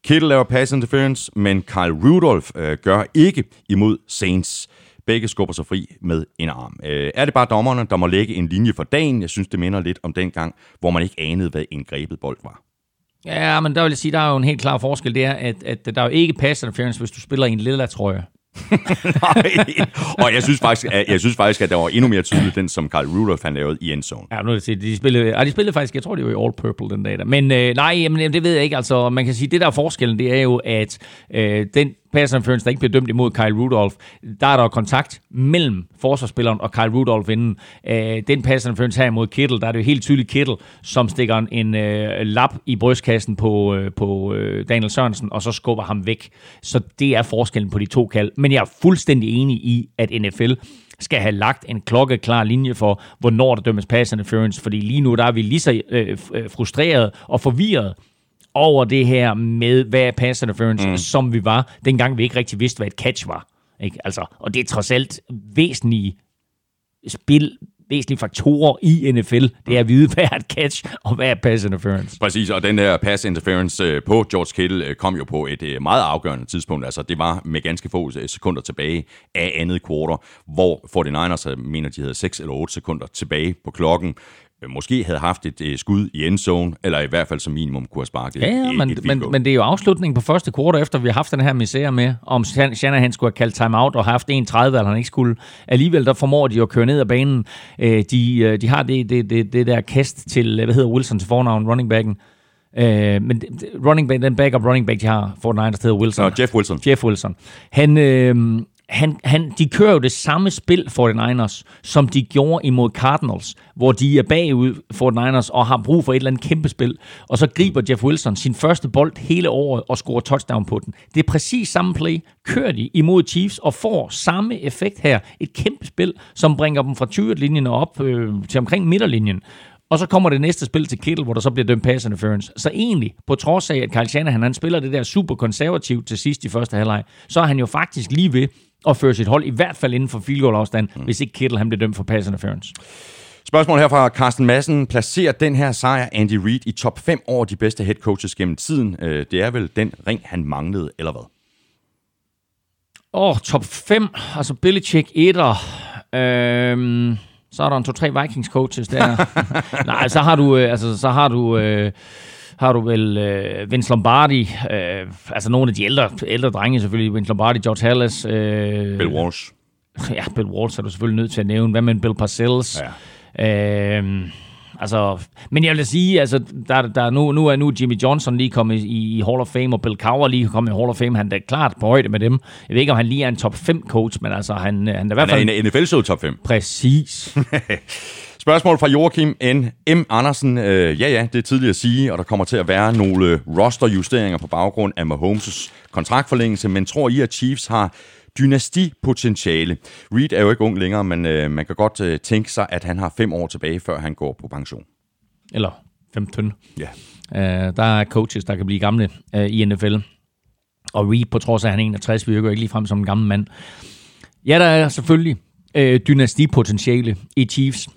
Kittle laver pass interference, men Kyle Rudolph øh, gør ikke imod Saints. Begge skubber sig fri med en arm. Øh, er det bare dommerne, der må lægge en linje for dagen? Jeg synes, det minder lidt om den gang, hvor man ikke anede, hvad en grebet bold var. Ja, men der vil jeg sige, der er jo en helt klar forskel. Det er, at, at der er jo ikke pass interference, hvis du spiller i en lilla trøje. Nej, og jeg synes, faktisk, at, jeg synes faktisk, at der var endnu mere tydeligt, den som Carl Rudolph han lavede i endzone. Ja, nu er det de spillede, de spillede faktisk, jeg tror, det var i All Purple den dag der. Men øh, nej, jamen, det ved jeg ikke. Altså, man kan sige, det der er forskellen, det er jo, at øh, den pass interference, der ikke bliver dømt imod Kyle Rudolph, der er der kontakt mellem forsvarsspilleren og Kyle Rudolph inden. Øh, den pass interference her imod Kittle, der er det jo helt tydeligt Kittle, som stikker en øh, lap i brystkassen på, øh, på øh, Daniel Sørensen, og så skubber ham væk. Så det er forskellen på de to kald. Men jeg er fuldstændig enig i, at NFL skal have lagt en klokkeklar linje for, hvornår der dømmes pass interference, fordi lige nu der er vi lige så øh, øh frustreret og forvirret over det her med, hvad er pass interference, mm. som vi var, dengang vi ikke rigtig vidste, hvad et catch var. Ikke? Altså, og det er trods alt væsentlige spil, væsentlige faktorer i NFL. Det er at vide, hvad er et catch, og hvad er pass interference. Præcis, og den her pass interference øh, på George Kittle øh, kom jo på et øh, meget afgørende tidspunkt. Altså, det var med ganske få sekunder tilbage af andet kvartal, hvor 49ers, mener de havde 6 eller 8 sekunder tilbage på klokken. Øh, måske havde haft et uh, skud i endzone, eller i hvert fald som minimum kunne have sparket ja, ja, et, men, et men, men det er jo afslutningen på første kvartal, efter vi har haft den her misære med, om Shanahan skulle have kaldt timeout og haft 1-30, eller han ikke skulle. Alligevel, der formår de at køre ned ad banen. Uh, de, uh, de har det, det, det, det der kast til, hvad hedder Wilson til fornavn, running backen. Uh, men running back, den backup running back, de har, for der hedder Wilson. Nå, Jeff Wilson. Jeff Wilson. Han, uh, han, han, de kører jo det samme spil, 49ers, som de gjorde imod Cardinals, hvor de er bagud, 49ers, og har brug for et eller andet kæmpe spil. Og så griber Jeff Wilson sin første bold hele året og scorer touchdown på den. Det er præcis samme play. Kører de imod Chiefs og får samme effekt her. Et kæmpe spil, som bringer dem fra 20-linjen og op øh, til omkring midterlinjen. Og så kommer det næste spil til Kittle, hvor der så bliver dømt pass interference. Så egentlig, på trods af, at Kyle Shanahan han spiller det der super konservativt til sidst i første halvleg, så er han jo faktisk lige ved og føre sit hold i hvert fald inden for field goal afstand, mm. hvis ikke Kittle han bliver dømt for pass interference. Spørgsmål her fra Carsten Madsen. Placerer den her sejr Andy Reid i top 5 over de bedste head coaches gennem tiden? Øh, det er vel den ring, han manglede, eller hvad? Åh, oh, top 5. Altså Belichick 1'er. Øhm, så er der en 2-3 Vikings coaches der. Nej, så har du, øh, altså, så har du øh, har du vel øh, Vince Lombardi, øh, altså nogle af de ældre, ældre drenge selvfølgelig, Vince Lombardi, George Hallis. Øh, Bill Walsh. Ja, Bill Walsh er du selvfølgelig nødt til at nævne. Hvad med Bill Parcells? Ja. Øh, Altså, men jeg vil sige, altså, der, der nu, nu er nu Jimmy Johnson lige kommet i, i Hall of Fame, og Bill Cowher lige kommet i Hall of Fame. Han er klart på højde med dem. Jeg ved ikke, om han lige er en top 5 coach, men altså, han, han er i hvert fald... Han er en NFL-show top 5. Præcis. Spørgsmål fra Joachim N. M. Andersen. Øh, ja, ja, det er tidligt at sige, og der kommer til at være nogle rosterjusteringer på baggrund af Mahomes' kontraktforlængelse, men tror I, at Chiefs har dynastipotentiale? Reed er jo ikke ung længere, men øh, man kan godt øh, tænke sig, at han har fem år tilbage, før han går på pension. Eller 15. Ja. Øh, der er coaches, der kan blive gamle øh, i NFL. Og Reed, på trods af, at han er 61, virker ikke lige frem som en gammel mand. Ja, der er selvfølgelig øh, dynastipotentiale i Chiefs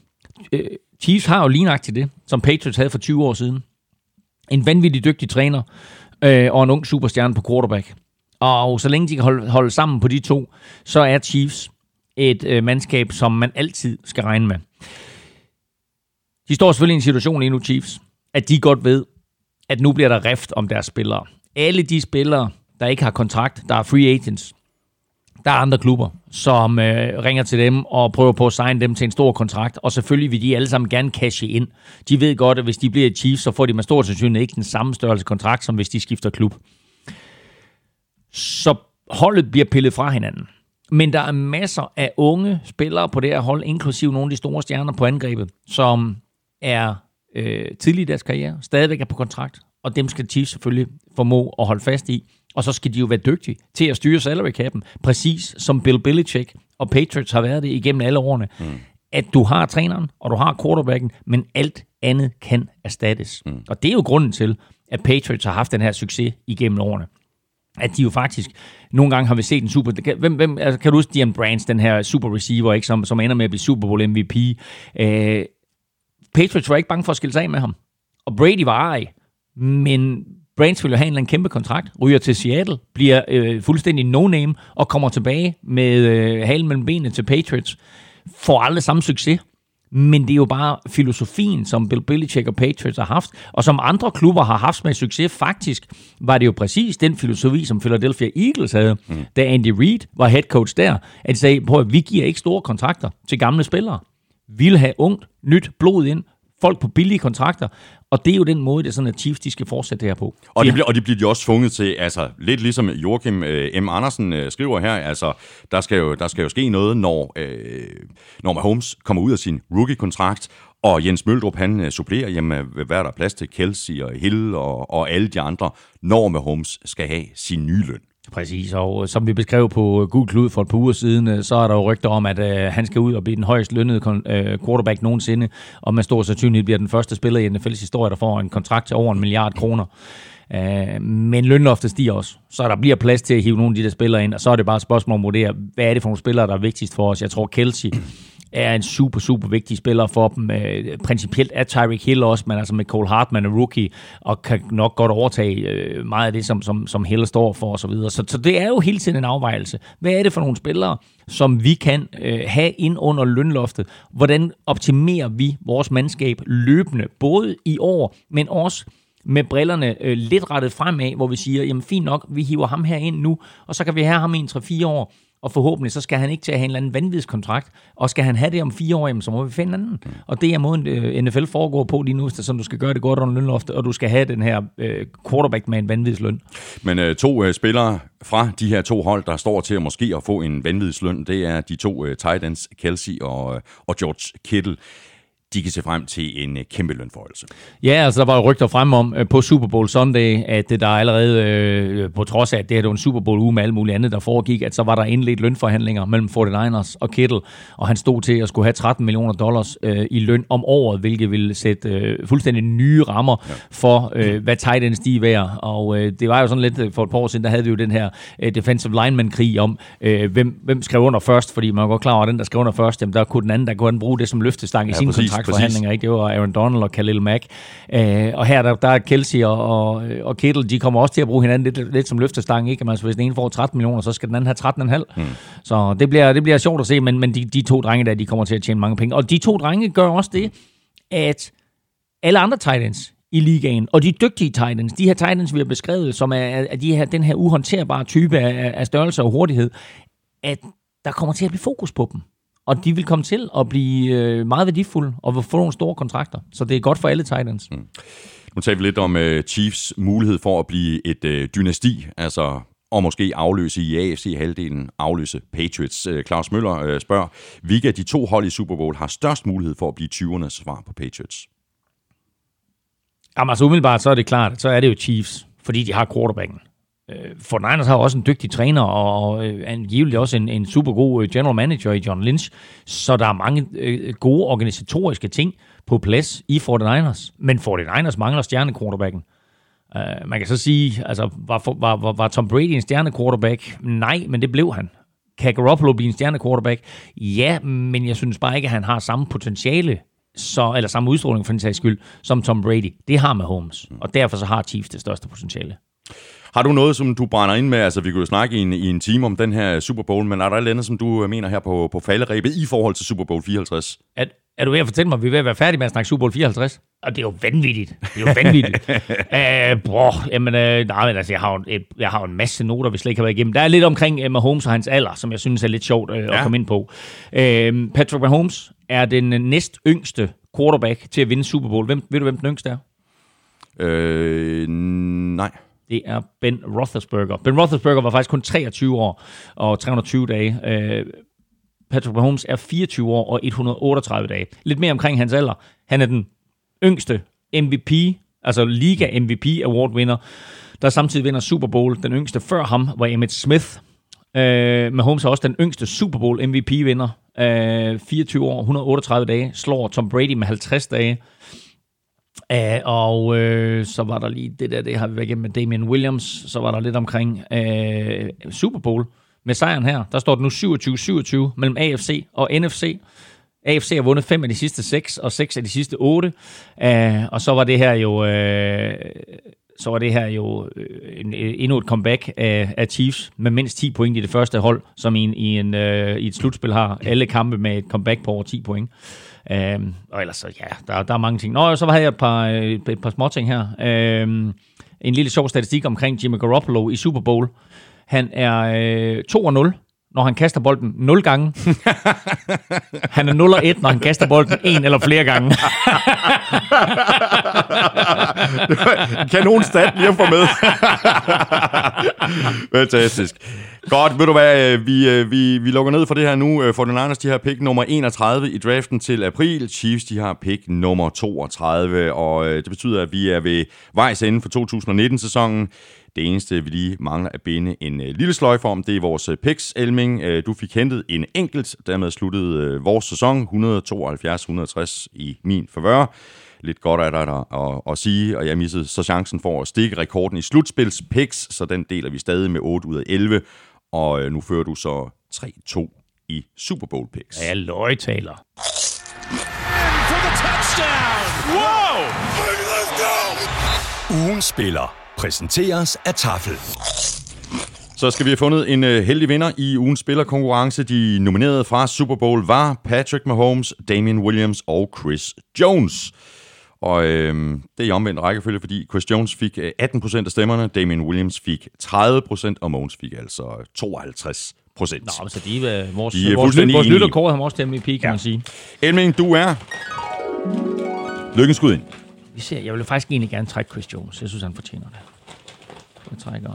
øh, Chiefs har jo lignagtigt til det, som Patriots havde for 20 år siden. En vanvittig dygtig træner øh, og en ung superstjerne på quarterback. Og så længe de kan holde, holde sammen på de to, så er Chiefs et øh, mandskab, som man altid skal regne med. De står selvfølgelig i en situation lige nu, Chiefs, at de godt ved, at nu bliver der rift om deres spillere. Alle de spillere, der ikke har kontrakt, der er free agents, der er andre klubber, som øh, ringer til dem og prøver på at signe dem til en stor kontrakt, og selvfølgelig vil de alle sammen gerne cashe ind. De ved godt, at hvis de bliver Chiefs, så får de med stor sandsynlighed ikke den samme størrelse kontrakt, som hvis de skifter klub. Så holdet bliver pillet fra hinanden. Men der er masser af unge spillere på det her hold, inklusive nogle af de store stjerner på angrebet, som er øh, tidlig i deres karriere, stadigvæk er på kontrakt, og dem skal Chiefs selvfølgelig formå at holde fast i. Og så skal de jo være dygtige til at styre salary cap'en, præcis som Bill Belichick og Patriots har været det igennem alle årene. Mm. At du har træneren, og du har quarterbacken, men alt andet kan erstattes. Mm. Og det er jo grunden til, at Patriots har haft den her succes igennem årene at de jo faktisk nogle gange har vi set en super... Hvem, hvem, altså, kan du huske Dion Brands, den her super receiver, ikke, som, som ender med at blive Super Bowl MVP? Øh, Patriots var ikke bange for at skille sig af med ham. Og Brady var ej. Men Brands vil jo have en eller anden kæmpe kontrakt, ryger til Seattle, bliver øh, fuldstændig no-name og kommer tilbage med øh, halen mellem benene til Patriots. Får aldrig samme succes. Men det er jo bare filosofien, som Bill Belichick og Patriots har haft, og som andre klubber har haft med succes. Faktisk var det jo præcis den filosofi, som Philadelphia Eagles havde, mm. da Andy Reid var head coach der, at de sagde, prøv at vi giver ikke store kontrakter til gamle spillere. Vi vil have ungt, nyt blod ind, folk på billige kontrakter, og det er jo den måde, det sådan, at Chiefs de skal fortsætte det her på. Og det, bliver, og det bliver de også tvunget til, altså lidt ligesom Joachim øh, M. Andersen øh, skriver her, altså der skal jo, der skal jo ske noget, når, øh, når Mahomes kommer ud af sin rookie-kontrakt, og Jens Møldrup, han øh, supplerer, jamen, hvad er der plads til Kelsey og Hill og, og alle de andre, når Mahomes skal have sin nye løn. Præcis, og øh, som vi beskrev på øh, Gud Klud for et par uger siden, øh, så er der jo rygter om, at øh, han skal ud og blive den højst lønnede øh, quarterback nogensinde, og med stor sandsynlighed bliver den første spiller i NFL's historie, der får en kontrakt til over en milliard kroner. Øh, men lønloftet stiger også, så der bliver plads til at hive nogle af de der spillere ind, og så er det bare et spørgsmål om at vurdere, hvad er det for nogle spillere, der er vigtigst for os. Jeg tror, Kelsey er en super, super vigtig spiller for dem. Øh, principielt er Tyreek Hill også, men altså med Cole Hartman er rookie, og kan nok godt overtage øh, meget af det, som, som, som Hill står for osv. Så, så, så det er jo hele tiden en afvejelse. Hvad er det for nogle spillere, som vi kan øh, have ind under lønloftet? Hvordan optimerer vi vores mandskab løbende, både i år, men også med brillerne øh, lidt rettet fremad, hvor vi siger, jamen fint nok, vi hiver ham her ind nu, og så kan vi have ham i en 3-4 år, og forhåbentlig så skal han ikke til at have en eller anden vanvidskontrakt, og skal han have det om fire år, jamen, så må vi finde anden. Mm. Og det er måden, øh, NFL foregår på lige nu, så du skal gøre det godt under lønloftet, og du skal have den her øh, quarterback med en vanvidsløn. Men øh, to øh, spillere fra de her to hold, der står til at måske at få en vanvidsløn, det er de to øh, Titans, Kelsey og, øh, og George Kittle de kan se frem til en øh, kæmpe lønforholdelse. Ja, altså der var jo rygter frem om øh, på Super Bowl Sunday, at der allerede, øh, på trods af, at det her var en Super Bowl uge med alt muligt andet, der foregik, at så var der indledt lønforhandlinger mellem 49ers og Kittle, og han stod til at skulle have 13 millioner dollars øh, i løn om året, hvilket ville sætte øh, fuldstændig nye rammer ja. for, øh, hvad tight ends de er værd. Og øh, det var jo sådan lidt, for et par år siden, der havde vi jo den her øh, defensive lineman-krig om, øh, hvem, hvem skrev under først, fordi man var godt klar over, at den, der skrev under først, jamen, der kunne den anden, der kunne bruge det som løftestang i ja, sin præcis, kontrakt kontraktforhandlinger, ikke? Det var Aaron Donald og Khalil Mack. Øh, og her der, der er Kelsey og, og, og Kittle, de kommer også til at bruge hinanden lidt, lidt som løftestang, ikke? Altså, hvis den ene får 13 millioner, så skal den anden have 13,5. Mm. Så det bliver, det bliver sjovt at se, men, men de, de to drenge der, de kommer til at tjene mange penge. Og de to drenge gør også det, at alle andre Titans i ligaen, og de dygtige Titans, de her Titans, vi har beskrevet, som er, er de her, den her uhåndterbare type af, af størrelse og hurtighed, at der kommer til at blive fokus på dem og de vil komme til at blive øh, meget værdifulde og få nogle store kontrakter. Så det er godt for alle Titans. Mm. Nu taler vi lidt om uh, Chiefs mulighed for at blive et uh, dynasti, altså og måske afløse i AFC-halvdelen, afløse Patriots. Claus Møller uh, spørger, hvilke af de to hold i Super Bowl har størst mulighed for at blive 20'ernes svar på Patriots? Jamen altså umiddelbart, så er det klart, så er det jo Chiefs, fordi de har quarterbacken. Øh, for Niners har også en dygtig træner, og øh, angiveligt også en, en super god øh, general manager i John Lynch, så der er mange øh, gode organisatoriske ting på plads i 49ers. Men 49ers mangler stjerne quarterbacken. Uh, øh, man kan så sige, altså, var, var, var, var Tom Brady en stjerne quarterback? Nej, men det blev han. Kan Garoppolo blive en stjerne quarterback? Ja, men jeg synes bare ikke, at han har samme potentiale, så, eller samme udstråling for den sags skyld, som Tom Brady. Det har med Holmes, og derfor så har Chiefs det største potentiale. Har du noget, som du brænder ind med? Altså, vi kunne jo snakke i en, i en time om den her Super Bowl, men er der et eller andet, som du mener her på, på falderæbet i forhold til Super Bowl 54? Er, er du ved at fortælle mig, at vi er ved at være færdige med at snakke Super Bowl 54? Og det er jo vanvittigt. Det er jo vanvittigt. uh, bror, jamen, uh, nej, men altså, jeg har, et, jeg har en masse noter, vi slet ikke har været igennem. Der er lidt omkring uh, Mahomes og hans alder, som jeg synes er lidt sjovt uh, ja. at komme ind på. Uh, Patrick Mahomes er den uh, næst yngste quarterback til at vinde Super Bowl. Hvem, ved du, hvem den yngste er? Øh, nej. Det er Ben Roethlisberger. Ben Roethlisberger var faktisk kun 23 år og 320 dage. Uh, Patrick Mahomes er 24 år og 138 dage. Lidt mere omkring hans alder. Han er den yngste MVP, altså Liga MVP Award vinder, der samtidig vinder Super Bowl. Den yngste før ham var Emmitt Smith. Uh, Mahomes er også den yngste Super Bowl MVP vinder. Uh, øh, 24 år, 138 dage. Slår Tom Brady med 50 dage. Uh, og uh, så var der lige det der, det har vi været igennem med Damian Williams. Så var der lidt omkring uh, Super Bowl med sejren her. Der står det nu 27-27 mellem AFC og NFC. AFC har vundet fem af de sidste seks, og seks af de sidste otte. Uh, og så var det her jo... Uh, så var det her jo en, endnu et comeback af, af Chiefs med mindst 10 point i det første hold, som i, en, i, en, i et slutspil har alle kampe med et comeback på over 10 point. Uh, og ellers så, ja, der, der er mange ting. Nå, og så havde jeg et par, et, et par små ting her. Uh, en lille sjov statistik omkring Jimmy Garoppolo i Super Bowl. Han er øh, 2-0, når han kaster bolden 0 gange. han er 0-1, når han kaster bolden en eller flere gange. Kanon stat lige at få med. Fantastisk. Godt, ved du hvad, øh, vi, øh, vi, vi lukker ned for det her nu. Øh, for den Niners, de har pick nummer 31 i draften til april. Chiefs, de har pick nummer 32, og det betyder, at vi er ved vejs ende for 2019-sæsonen. Det eneste, vi lige mangler at binde en lille sløjfe om, det er vores picks, Elming. Du fik hentet en enkelt, dermed sluttede vores sæson 172-160 i min forvør Lidt godt er der at, at, at sige, og jeg missede så chancen for at stikke rekorden i slutspils picks, så den deler vi stadig med 8 ud af 11, og uh, nu fører du så 3-2 i Super Bowl picks. Ja, løgtaler. Wow! Let's go! Ugen spiller præsenteres af Tafel. Så skal vi have fundet en uh, heldig vinder i ugens spillerkonkurrence. De nominerede fra Super Bowl var Patrick Mahomes, Damian Williams og Chris Jones. Og øh, det er i omvendt rækkefølge, fordi Chris Jones fik 18% af stemmerne, Damian Williams fik 30%, og Mahomes fik altså 52 procent. Nå, så de er vores, De er vores, fuldstændig vores enige. lytter kåret ham også til MVP, kan ja. man sige. Elming, du er lykkens skud ind. Vi ser, jeg vil faktisk egentlig gerne trække Chris Jones. Jeg synes, han fortjener det. Jeg trækker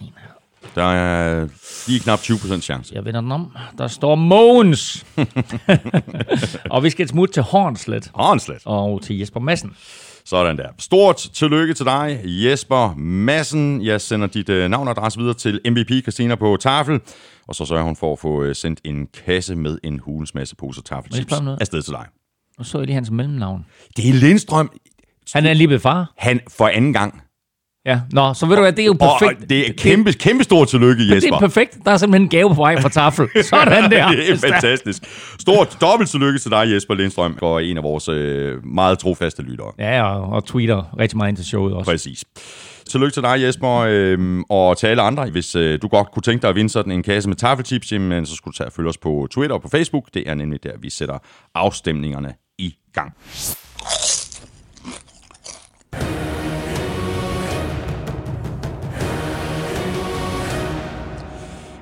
en her. Der er lige knap 20% chance. Jeg vender den om. Der står Mogens. og vi skal et smut til Hornslet Håndslet. og til Jesper Madsen. Sådan der. Stort tillykke til dig, Jesper Madsen. Jeg sender dit uh, navn og adresse videre til MVP Christina på tafel. Og så sørger hun for at få uh, sendt en kasse med en hulens masse poser tafelchips afsted til dig. Nu så jeg lige hans mellemnavn. Det er Lindstrøm. Han er lige blevet far. Han for anden gang. Ja, nå, så ved du hvad, det er jo Og perfekt. det er kæmpe, kæmpe stort tillykke, det, det Jesper. er perfekt. Der er simpelthen en gave på vej fra tafel. Sådan der. det er fantastisk. Stort dobbelt tillykke til dig, Jesper Lindstrøm, og en af vores øh, meget trofaste lyttere. Ja, og, og tweeter rigtig meget ind til showet også. Præcis. Tillykke til dig, Jesper, øhm, og til alle andre. Hvis øh, du godt kunne tænke dig at vinde sådan en kasse med tafelchips, jamen, så skulle du tage og følge os på Twitter og på Facebook. Det er nemlig der, vi sætter afstemningerne i gang.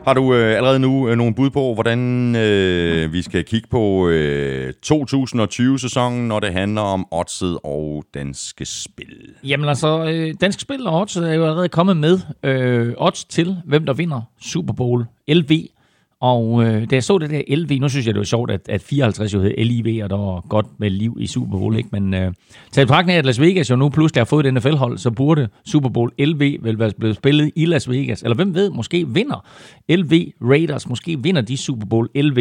Har du øh, allerede nu øh, nogle bud på, hvordan øh, vi skal kigge på øh, 2020-sæsonen, når det handler om oddset og danske spil? Jamen altså, øh, Dansk Spil og Odds er jo allerede kommet med øh, odds til, hvem der vinder Super Bowl LV. Og øh, da jeg så det der LV, nu synes jeg, det var sjovt, at, at 54 jo hed LIV, og der var godt med liv i Super Bowl, ikke? Men øh, til betragtning af, at Las Vegas jo nu pludselig har fået et NFL-hold, så burde Super Bowl LV vel være blevet spillet i Las Vegas. Eller hvem ved, måske vinder LV Raiders, måske vinder de Super Bowl LV.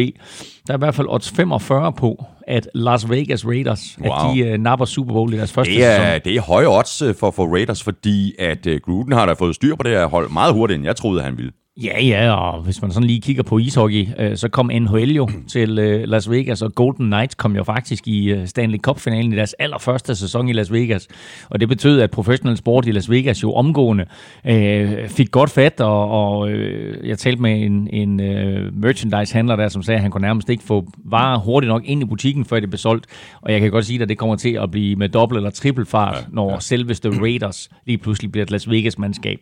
Der er i hvert fald odds 45 på, at Las Vegas Raiders, Wow. at de øh, napper Super Bowl i deres første Det sæson. er, det er høje odds øh, for, for Raiders, fordi at uh, Gruden har da fået styr på det her hold meget hurtigt, end jeg troede, han ville. Ja, ja, og hvis man sådan lige kigger på ishockey, øh, så kom NHL jo til øh, Las Vegas, og Golden Knights kom jo faktisk i øh, Stanley Cup-finalen i deres allerførste sæson i Las Vegas. Og det betød, at professional sport i Las Vegas jo omgående øh, fik godt fat, og, og øh, jeg talte med en, en øh, merchandise-handler der, som sagde, at han kunne nærmest ikke få varer hurtigt nok ind i butikken, før det blev solgt. Og jeg kan godt sige, at det kommer til at blive med dobbelt eller trippel fart, ja, når ja. selveste Raiders lige pludselig bliver et Las Vegas-mandskab.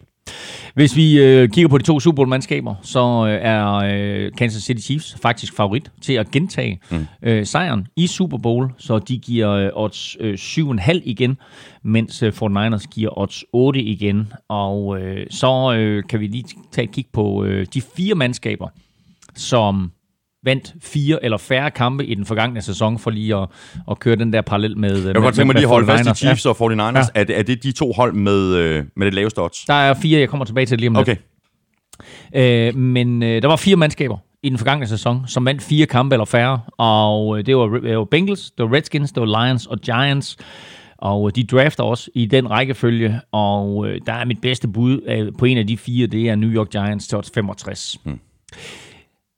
Hvis vi øh, kigger på de to Super Bowl-mandskaber, så øh, er øh, Kansas City Chiefs faktisk favorit til at gentage mm. øh, sejren i Super Bowl, så de giver øh, odds øh, 7,5 igen, mens øh, 49ers giver odds 8 igen. Og øh, så øh, kan vi lige tage et kig på øh, de fire mandskaber, som vandt fire eller færre kampe i den forgangne sæson, for lige at, at køre den der parallel med Jeg kan godt tænke mig lige at holde fast i Chiefs ja. og 49ers. Ja. Er, det, er det de to hold med, øh, med det laveste odds? Der er fire, jeg kommer tilbage til lige om lidt. Okay. Øh, men øh, der var fire mandskaber i den forgangne sæson, som vandt fire kampe eller færre, og øh, det, var, det var Bengals, det var Redskins, det var Lions og Giants, og øh, de drafter også i den rækkefølge, og øh, der er mit bedste bud øh, på en af de fire, det er New York Giants til 65. Hmm.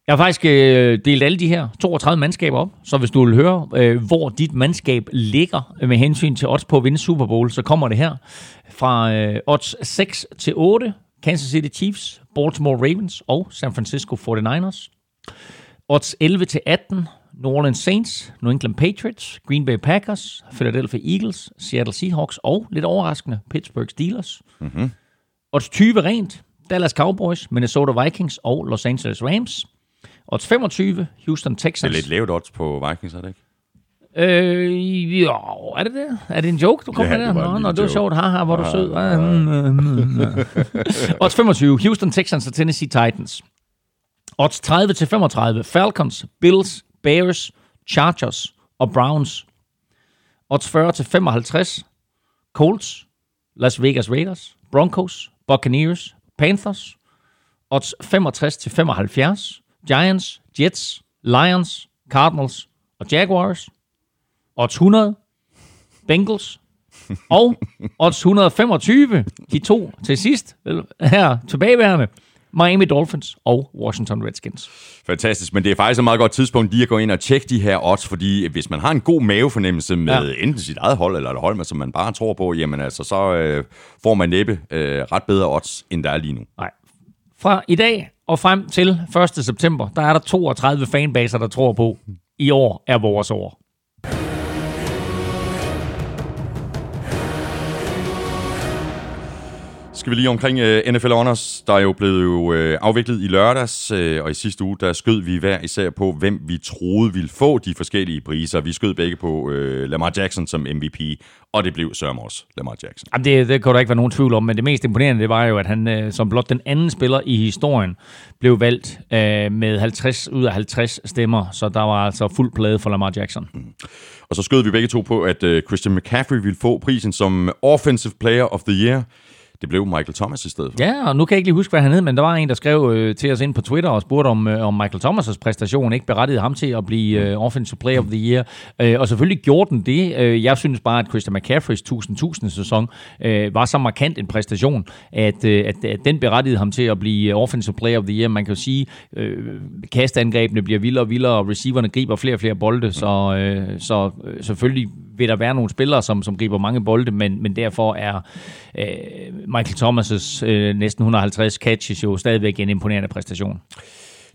Jeg har faktisk øh, delt alle de her 32 mandskaber op, så hvis du vil høre, øh, hvor dit mandskab ligger med hensyn til odds på at vinde Super Bowl, så kommer det her fra øh, odds 6 til 8, Kansas City Chiefs, Baltimore Ravens og San Francisco 49ers. Odds 11 til 18, New Orleans Saints, New England Patriots, Green Bay Packers, Philadelphia Eagles, Seattle Seahawks og, lidt overraskende, Pittsburgh Steelers. Mm-hmm. Odds 20 rent, Dallas Cowboys, Minnesota Vikings og Los Angeles Rams. Odds 25, Houston Texans. Det er lidt lavt odds på Vikings, er det ikke? Øh, jo, er det det? Er det en joke, du kommer Ja, med der? Nå, nå, det var sjovt. Haha, hvor du sød. Ah, mm. Odds 25, Houston Texans og Tennessee Titans. Odds 30 til 35, Falcons, Bills, Bears, Chargers og Browns. Odds 40 til 55, Colts, Las Vegas Raiders, Broncos, Buccaneers, Panthers. Odds 65 til 75, Giants, Jets, Lions, Cardinals og Jaguars. Odds 100, Bengals. Og odds 125, de to til sidst, her tilbageværende, Miami Dolphins og Washington Redskins. Fantastisk, men det er faktisk et meget godt tidspunkt lige at gå ind og tjekke de her odds, fordi hvis man har en god mavefornemmelse med ja. enten sit eget hold eller et hold, som man bare tror på, jamen altså, så øh, får man næppe øh, ret bedre odds, end der er lige nu. Nej. Fra i dag og frem til 1. september, der er der 32 fanbaser, der tror på, i år er vores år. Skal vi lige omkring uh, NFL Honors, der er jo blevet jo, uh, afviklet i lørdags, uh, og i sidste uge, der skød vi hver især på, hvem vi troede ville få de forskellige priser. Vi skød begge på uh, Lamar Jackson som MVP, og det blev sørme også Lamar Jackson. Jamen, det, det kan der ikke være nogen tvivl om, men det mest imponerende, det var jo, at han øh, som blot den anden spiller i historien blev valgt øh, med 50 ud af 50 stemmer, så der var altså fuld plade for Lamar Jackson. Og så skød vi begge to på, at uh, Christian McCaffrey ville få prisen som Offensive Player of the Year. Det blev Michael Thomas i stedet for. Ja, og nu kan jeg ikke lige huske, hvad han hed, men der var en, der skrev øh, til os ind på Twitter og spurgte, om, øh, om Michael Thomas' præstation ikke berettigede ham til at blive øh, Offensive Player of the Year. Øh, og selvfølgelig gjorde den det. Øh, jeg synes bare, at Christian McCaffreys 1000-1000 sæson øh, var så markant en præstation, at, øh, at, at den berettigede ham til at blive øh, Offensive Player of the Year. Man kan jo sige, øh, kastangrebene bliver vildere og vildere, og receiverne griber flere og flere bolde, så, øh, så øh, selvfølgelig vil der være nogle spillere, som, som griber mange bolde, men, men derfor er øh, Michael Thomas' øh, næsten 150 catches jo stadigvæk en imponerende præstation.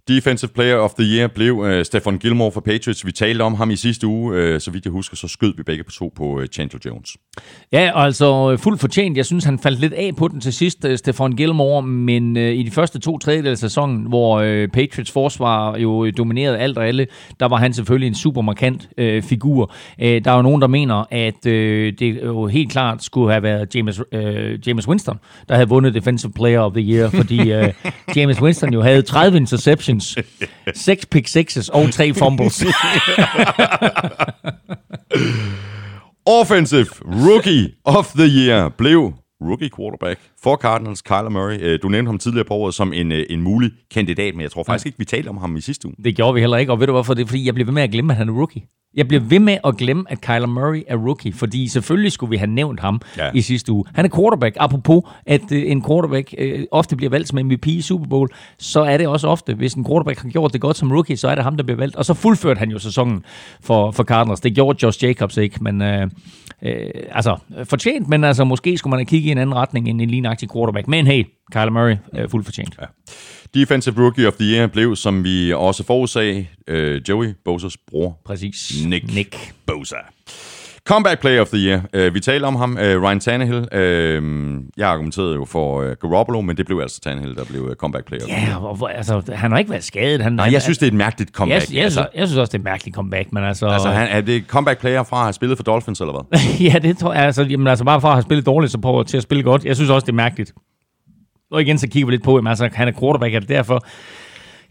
Defensive Player of the Year blev uh, Stefan Gilmore for Patriots. Vi talte om ham i sidste uge. Uh, så vidt jeg husker, så skød vi begge på to på uh, Chandler Jones. Ja, altså øh, fuldt fortjent. Jeg synes, han faldt lidt af på den til sidst, øh, Stefan Gilmore, men øh, i de første to tredjedel af sæsonen, hvor øh, Patriots forsvar jo øh, dominerede alt og alle, der var han selvfølgelig en super markant øh, figur. Øh, der er jo nogen, der mener, at øh, det jo helt klart skulle have været James, øh, James Winston, der havde vundet Defensive Player of the Year, fordi øh, James Winston jo havde 30 interceptions, 6 pick sixes og 3 fumbles. Offensive Rookie of the Year blev rookie quarterback for Cardinals, Kyler Murray. Øh, Du nævnte ham tidligere på året som en, øh, en mulig kandidat, men jeg tror faktisk ikke, vi talte om ham i sidste uge. Det gjorde vi heller ikke, og ved du hvorfor? Det er, fordi jeg bliver ved med at glemme, at han er rookie. Jeg bliver ved med at glemme, at Kyler Murray er rookie, fordi selvfølgelig skulle vi have nævnt ham Ja. i sidste uge. Han er quarterback. Apropos, at øh, en quarterback øh, ofte bliver valgt som MVP i Super Bowl, så er det også ofte, hvis en quarterback har gjort det godt som rookie, så er det ham, der bliver valgt. Og så fuldførte han jo sæsonen for, for Cardinals. Det gjorde Josh Jacobs ikke, men øh, øh, altså fortjent, men altså måske skulle man have kigget i en anden retning end en lignagtig quarterback. Men hey, Kyler Murray, øh, fuldt fortjent. Ja. Defensive Rookie of the Year blev, som vi også forudsag, øh, Joey Bosers bror, Præcis. Nick. Nick. Bosa. Comeback Player of the Year. Uh, vi taler om ham, uh, Ryan Tannehill. Uh, jeg argumenterede jo for uh, Garoppolo, men det blev altså Tannehill, der blev uh, Comeback Player. Ja, og, hvor- altså, han har ikke været skadet. Han, Nej, jeg synes, det er et mærkeligt comeback. jeg, jeg, altså, altså, jeg synes også, det er et mærkeligt comeback, men altså... altså han, er det comeback player fra at have spillet for Dolphins, eller hvad? ja, det tror jeg. Altså, jamen, altså bare for at have spillet dårligt, så prøver til at spille godt. Jeg synes også, det er mærkeligt. Og igen, så kigger vi lidt på, jamen, altså, han er quarterback, er det derfor?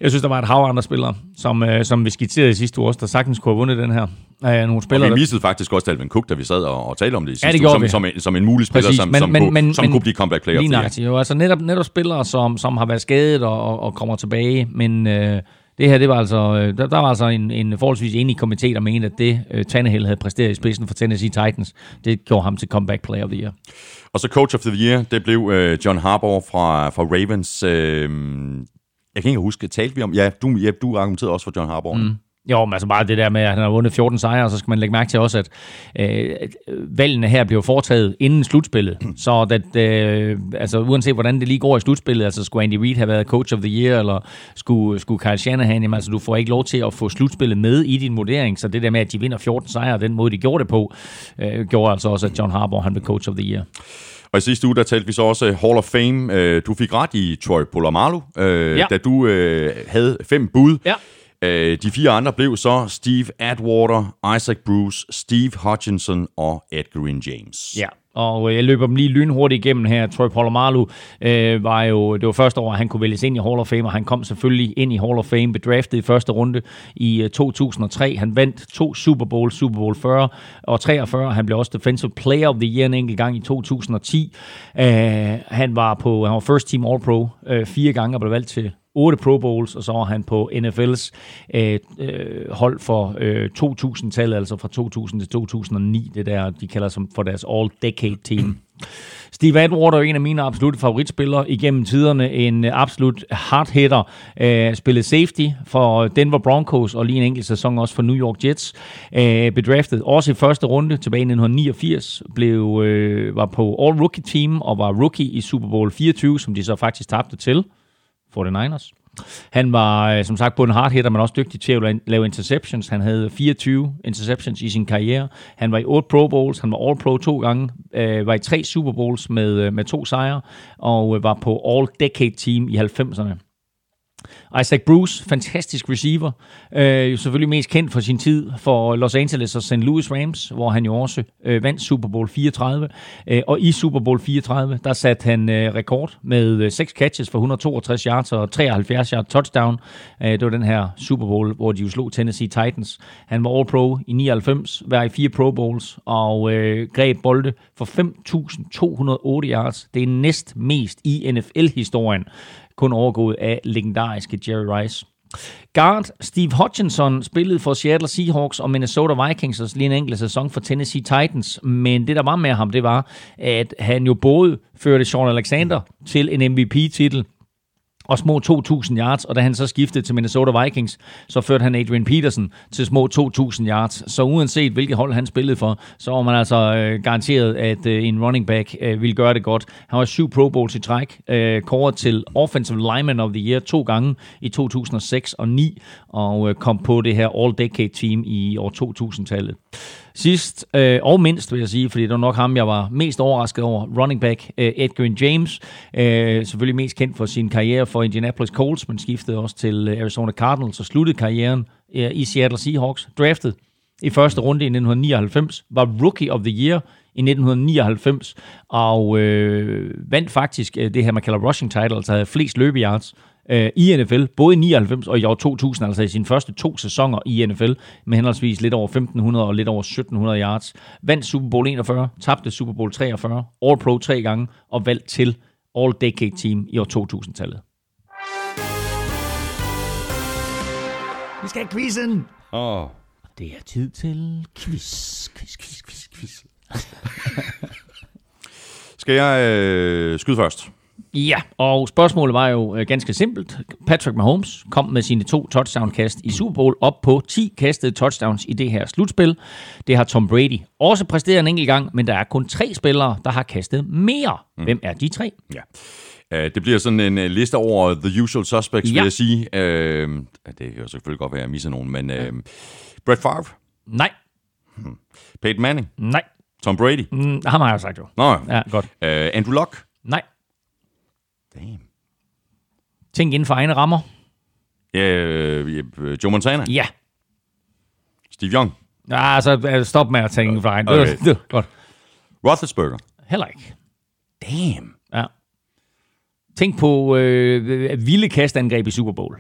Jeg synes, der var et hav andre spillere, som, øh, som vi skitserede i sidste uge også, der sagtens kunne have vundet den her. Øh, nogle Og spillere, vi der- missede faktisk også Dalvin Cook, da vi sad og, og talte om det i sidste det uge, som, vi. som, en, som en mulig spiller, Præcis, som, men- som, men- kunne, men- som men- kunne blive comeback player Lige nøjagtigt, jo. Altså netop, netop spillere, som, som har været skadet og, og, og kommer tilbage, men øh, det her, det var altså, øh, der, der var altså en, en forholdsvis enig komité, der mente, at det øh, Tannehill havde præsteret i spidsen for Tennessee Titans, det gjorde ham til comeback player of the year. Og så Coach of the Year, det blev øh, John Harbaugh fra, fra Ravens. Øh, jeg kan ikke huske, talte vi om... Ja, du, ja, du argumenterede også for John Harbaugh. Mm. Jo, men altså bare det der med, at han har vundet 14 sejre, og så skal man lægge mærke til også, at øh, valgene her blev foretaget inden slutspillet. Så at, øh, altså, uanset hvordan det lige går i slutspillet, altså skulle Andy Reid have været coach of the year, eller skulle, skulle Kyle Shanahan, jamen, altså du får ikke lov til at få slutspillet med i din vurdering. Så det der med, at de vinder 14 sejre, og den måde de gjorde det på, øh, gjorde altså også, at John Harbaugh han blev coach of the year. Og i sidste uge, der talte vi så også Hall of Fame. Øh, du fik ret i Troy Polamalu, øh, Ja. da du øh, havde fem bud. Ja. Øh, de fire andre blev så Steve Atwater, Isaac Bruce, Steve Hutchinson og Edgerrin James. Ja, og øh, jeg løber dem lige lynhurtigt igennem her. Troy Polamalu øh, var jo, det var første år, at han kunne vælges ind i Hall of Fame, og han kom selvfølgelig ind i Hall of Fame, bedraftet i første runde i øh, 2003. Han vandt to Super Bowl, Super Bowl 40 og 43. Han blev også Defensive Player of the Year en enkelt gang i 2010. Øh, han var på, han var First Team All-Pro øh, fire gange og blev valgt til 8 Pro Bowls, og så var han på NFL's øh, øh, hold for øh, 2000-tallet, altså fra 2000 til 2009, det der, de kalder som for deres All-Decade Team. Steve Atwater er en af mine absolutte favoritspillere igennem tiderne. En øh, absolut hard hitter. Øh, spillede safety for Denver Broncos og lige en enkelt sæson også for New York Jets. Øh, bedraftet også i første runde tilbage i 1989. Blev, øh, var på All-Rookie Team og var rookie i Super Bowl 24, som de så faktisk tabte til. 49ers. Han var øh, som sagt både en hard hitter, men også dygtig til at lave interceptions. Han havde 24 interceptions i sin karriere. Han var i 8 Pro Bowls, han var All-Pro to gange, øh, var i tre Super Bowls med, øh, med to sejre, og øh, var på All-Decade Team i 90'erne. Isaac Bruce, fantastisk receiver. Øh, jo selvfølgelig mest kendt for sin tid for Los Angeles og St. Louis Rams, hvor han jo også øh, vandt Super Bowl 34. Øh, og i Super Bowl 34, der satte han øh, rekord med øh, 6 catches for 162 yards og 73 yards touchdown. Øh, det var den her Super Bowl, hvor de jo slog Tennessee Titans. Han var All-Pro i 99, var i fire Pro Bowls og øh, greb bolde for 5.208 yards. Det er næst mest i NFL-historien kun overgået af legendariske Jerry Rice. Guard Steve Hutchinson spillede for Seattle Seahawks og Minnesota Vikings og lige en enkelt sæson for Tennessee Titans. Men det, der var med ham, det var, at han jo både førte Sean Alexander til en MVP-titel, og små 2.000 yards, og da han så skiftede til Minnesota Vikings, så førte han Adrian Peterson til små 2.000 yards. Så uanset hvilket hold han spillede for, så var man altså øh, garanteret, at øh, en running back øh, ville gøre det godt. Han var syv Pro Bowls i træk, øh, kåret til Offensive Lineman of the Year to gange i 2006 og 9, og øh, kom på det her All-Decade Team i år 2000-tallet. Sidst øh, og mindst, vil jeg sige, fordi det var nok ham, jeg var mest overrasket over. Running back øh, Edgerrin James, øh, selvfølgelig mest kendt for sin karriere for Indianapolis Colts, men skiftede også til øh, Arizona Cardinals og sluttede karrieren øh, i Seattle Seahawks. Draftet i første runde i 1999, var Rookie of the Year i 1999, og øh, vandt faktisk øh, det her, man kalder rushing title, altså havde flest løbeyards øh, i NFL, både i 99 og i år 2000, altså i sine første to sæsoner i NFL, med henholdsvis lidt over 1500 og lidt over 1700 yards. Vandt Super Bowl 41, tabte Super Bowl 43, All Pro tre gange, og valgt til All Decade Team i år 2000-tallet. Vi skal have quizzen. Åh, Det er tid til quiz, quiz, quiz, quiz, quiz. Skal jeg øh, skyde først? Ja, og spørgsmålet var jo øh, ganske simpelt. Patrick Mahomes kom med sine to touchdown-kast i Super Bowl op på 10 kastede touchdowns i det her slutspil. Det har Tom Brady også præsteret en enkelt gang, men der er kun tre spillere, der har kastet mere. Mm. Hvem er de tre? Ja. Uh, det bliver sådan en uh, liste over the usual suspects, ja. vil jeg sige. Uh, det kan jo selvfølgelig godt være, at jeg misser nogen, men uh, Brett Favre, Nej, Peyton Manning, nej. Tom Brady, Mm, ham har jeg jo sagt jo. Nå, Ja, godt. uh, Andrew Luck. Nej. Damn. Tænk inden for egne rammer. Uh, Joe Montana, Ja. Steve Young, Ja, så øh, stop med at tænke inden for egne. Okay. Okay. Det, det, godt. Roethlisberger. Heller ikke. Damn. Ja. Tænk på øh, vilde kastangreb i Super Bowl.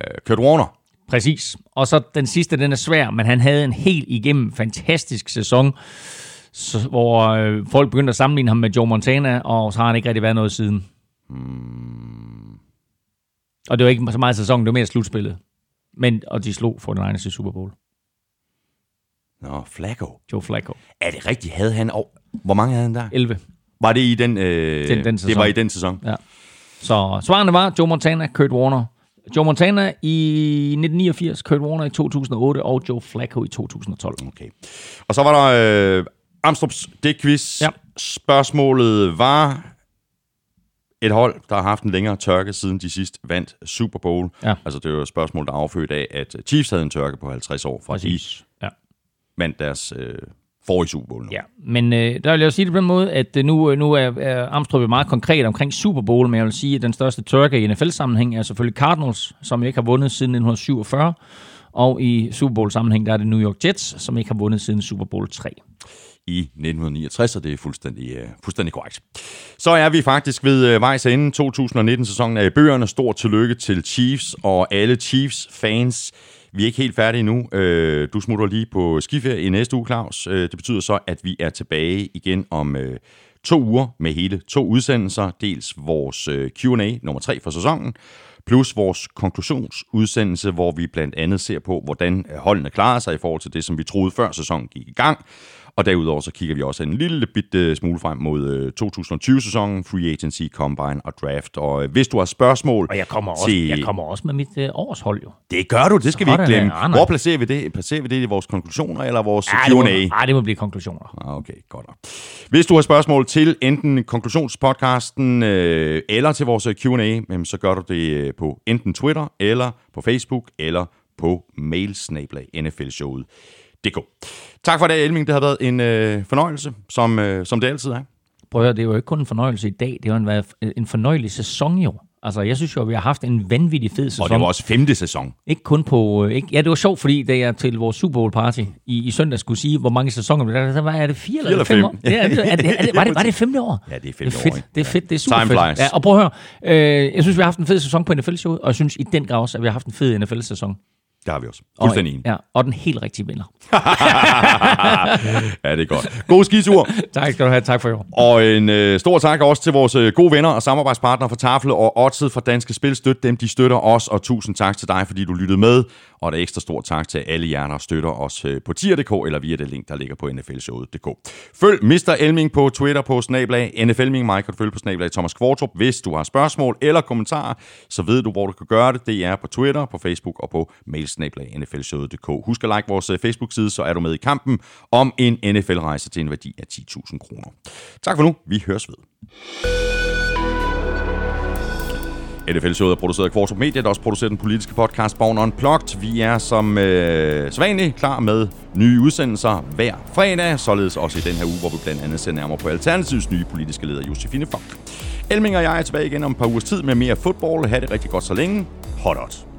Uh, Kurt Warner. Præcis. Og så den sidste, den er svær, men han havde en helt igennem fantastisk sæson, så, hvor øh, folk begyndte at sammenligne ham med Joe Montana, og så har han ikke rigtig været noget siden. Hmm. Og det var ikke så meget sæson, det var mere slutspillet. Men, og de slog for den egen til Super Bowl. Nå, Flacco. Joe Flacco. Er det rigtigt? Havde han... Oh, hvor mange havde han der? 11. Var det i den, øh, Den- den Det sæson. var i den sæson. Ja. Så svarene var Joe Montana, Kurt Warner. Joe Montana i 1989, Kurt Warner i 2008 og Joe Flacco i 2012. Okay. Og så var der øh, Amstrup's Dick-quiz. Ja. Spørgsmålet var et hold, der har haft en længere tørke, siden de sidst vandt Super Bowl. Ja. Altså, det var et spørgsmål, der er affødt af, at Chiefs havde en tørke på 50 år, fra de Præcis. Ja. vandt deres øh, forrige Super Bowl. Nu. Ja, men øh, der vil jeg jo sige det på den måde, at øh, nu, nu er, er Amstrup meget konkret omkring Super Bowl, men jeg vil sige, at den største tørke i NFL-sammenhæng er selvfølgelig Cardinals, som ikke har vundet siden 1947, og i Super Bowl-sammenhæng, der er det New York Jets, som ikke har vundet siden Super Bowl 3 i 1969, og det er fuldstændig, øh, fuldstændig korrekt. Så er vi faktisk ved øh, vejs ende. 2019-sæsonen er i bøgerne. Stort tillykke til Chiefs og alle Chiefs-fans. Vi er ikke helt færdige nu. Øh, du smutter lige på skiferie i næste uge, Claus. Øh, det betyder så, at vi er tilbage igen om øh, to uger med hele to udsendelser. Dels vores øh, Q&A nummer tre for sæsonen, plus vores konklusionsudsendelse, hvor vi blandt andet ser på, hvordan øh, holdene klarer sig i forhold til det, som vi troede før sæsonen gik i gang. Og derudover så kigger vi også en lille bitte smule frem mod øh, 2020-sæsonen, Free Agency, Combine og Draft. Og øh, hvis du har spørgsmål Og jeg kommer også, til... jeg kommer også med mit øh, årshold jo. Det gør du, det skal vi ikke Sådan glemme. der. Ah, nej. Hvor placerer vi det? Placerer vi det i vores konklusioner eller vores må, Q&A? ah, det må blive konklusioner. Ah, Okay, godt. Hvis du har spørgsmål til enten konklusionspodcasten øh, eller til vores Q&A, så gør du det øh, på enten Twitter eller på Facebook eller på mailsnablag nflshowet.dk. Tak for det, Elming. Det har været en øh, fornøjelse, som, øh, som det altid er. Prøv at høre, det er jo ikke kun en fornøjelse i dag, det har været en fornøjelig sæson jo. Altså, jeg synes jo, at vi har haft en vanvittig fed sæson. Og det var også femte sæson. Ikke kun på... øh, Ikke, ja, det var sjovt, fordi da jeg til vores Super Bowl party i, i søndag skulle sige, hvor mange sæsoner der er, så var er det fire eller, eller fem fem. år? Ja, er det, er det, er det, var, det, var det femte år? Ja, det er Det femte er fedt, år, ikke? det er fedt, det er super Time fedt. Ja, og prøv at høre, øh, jeg synes, vi har haft en fed sæson på NFL-showet, og jeg synes i den grad også, at vi har haft en fed NFL-sæson. Det har vi også. Og- Fuldstændig enig. Ja, og den helt rigtige vinder. Ja, det er godt. God skitur. tak skal du have, tak for i år. Og en øh, stor tak også til vores øh, gode venner og samarbejdspartnere fra Tafel og Odset fra Danske Spil. Støt dem, de støtter os, og tusind tak til dig, fordi du lyttede med. Og et ekstra stor tak til alle jer, der støtter os øh, på tier.dk eller via det link, der ligger på nflshowet.dk. Følg Mr. Elming på Twitter på snablag NFLming. Mig kan du følge på snablag Thomas Kvartrup. Hvis du har spørgsmål eller kommentarer, så ved du, hvor du kan gøre det. Det er på Twitter, på Facebook og på mailsnablag nflshowet.dk. Husk at like vores øh, Facebook-side, så er du med i kampen om en NFL-rejse til en værdi af 10.000 kroner. Tak for nu. Vi høres ved. NFL-showet er produceret af Kvartrup Media, der også producerer den politiske podcast Born Unplugged. Vi er som øh, sædvanligt klar med nye udsendelser hver fredag, således også i den her uge, hvor vi blandt andet ser nærmere på Alternativets nye politiske leder, Josefine Fock. Elming og jeg er tilbage igen om et par ugers tid med mere fodbold. Ha' det rigtig godt så længe. Hot, hot.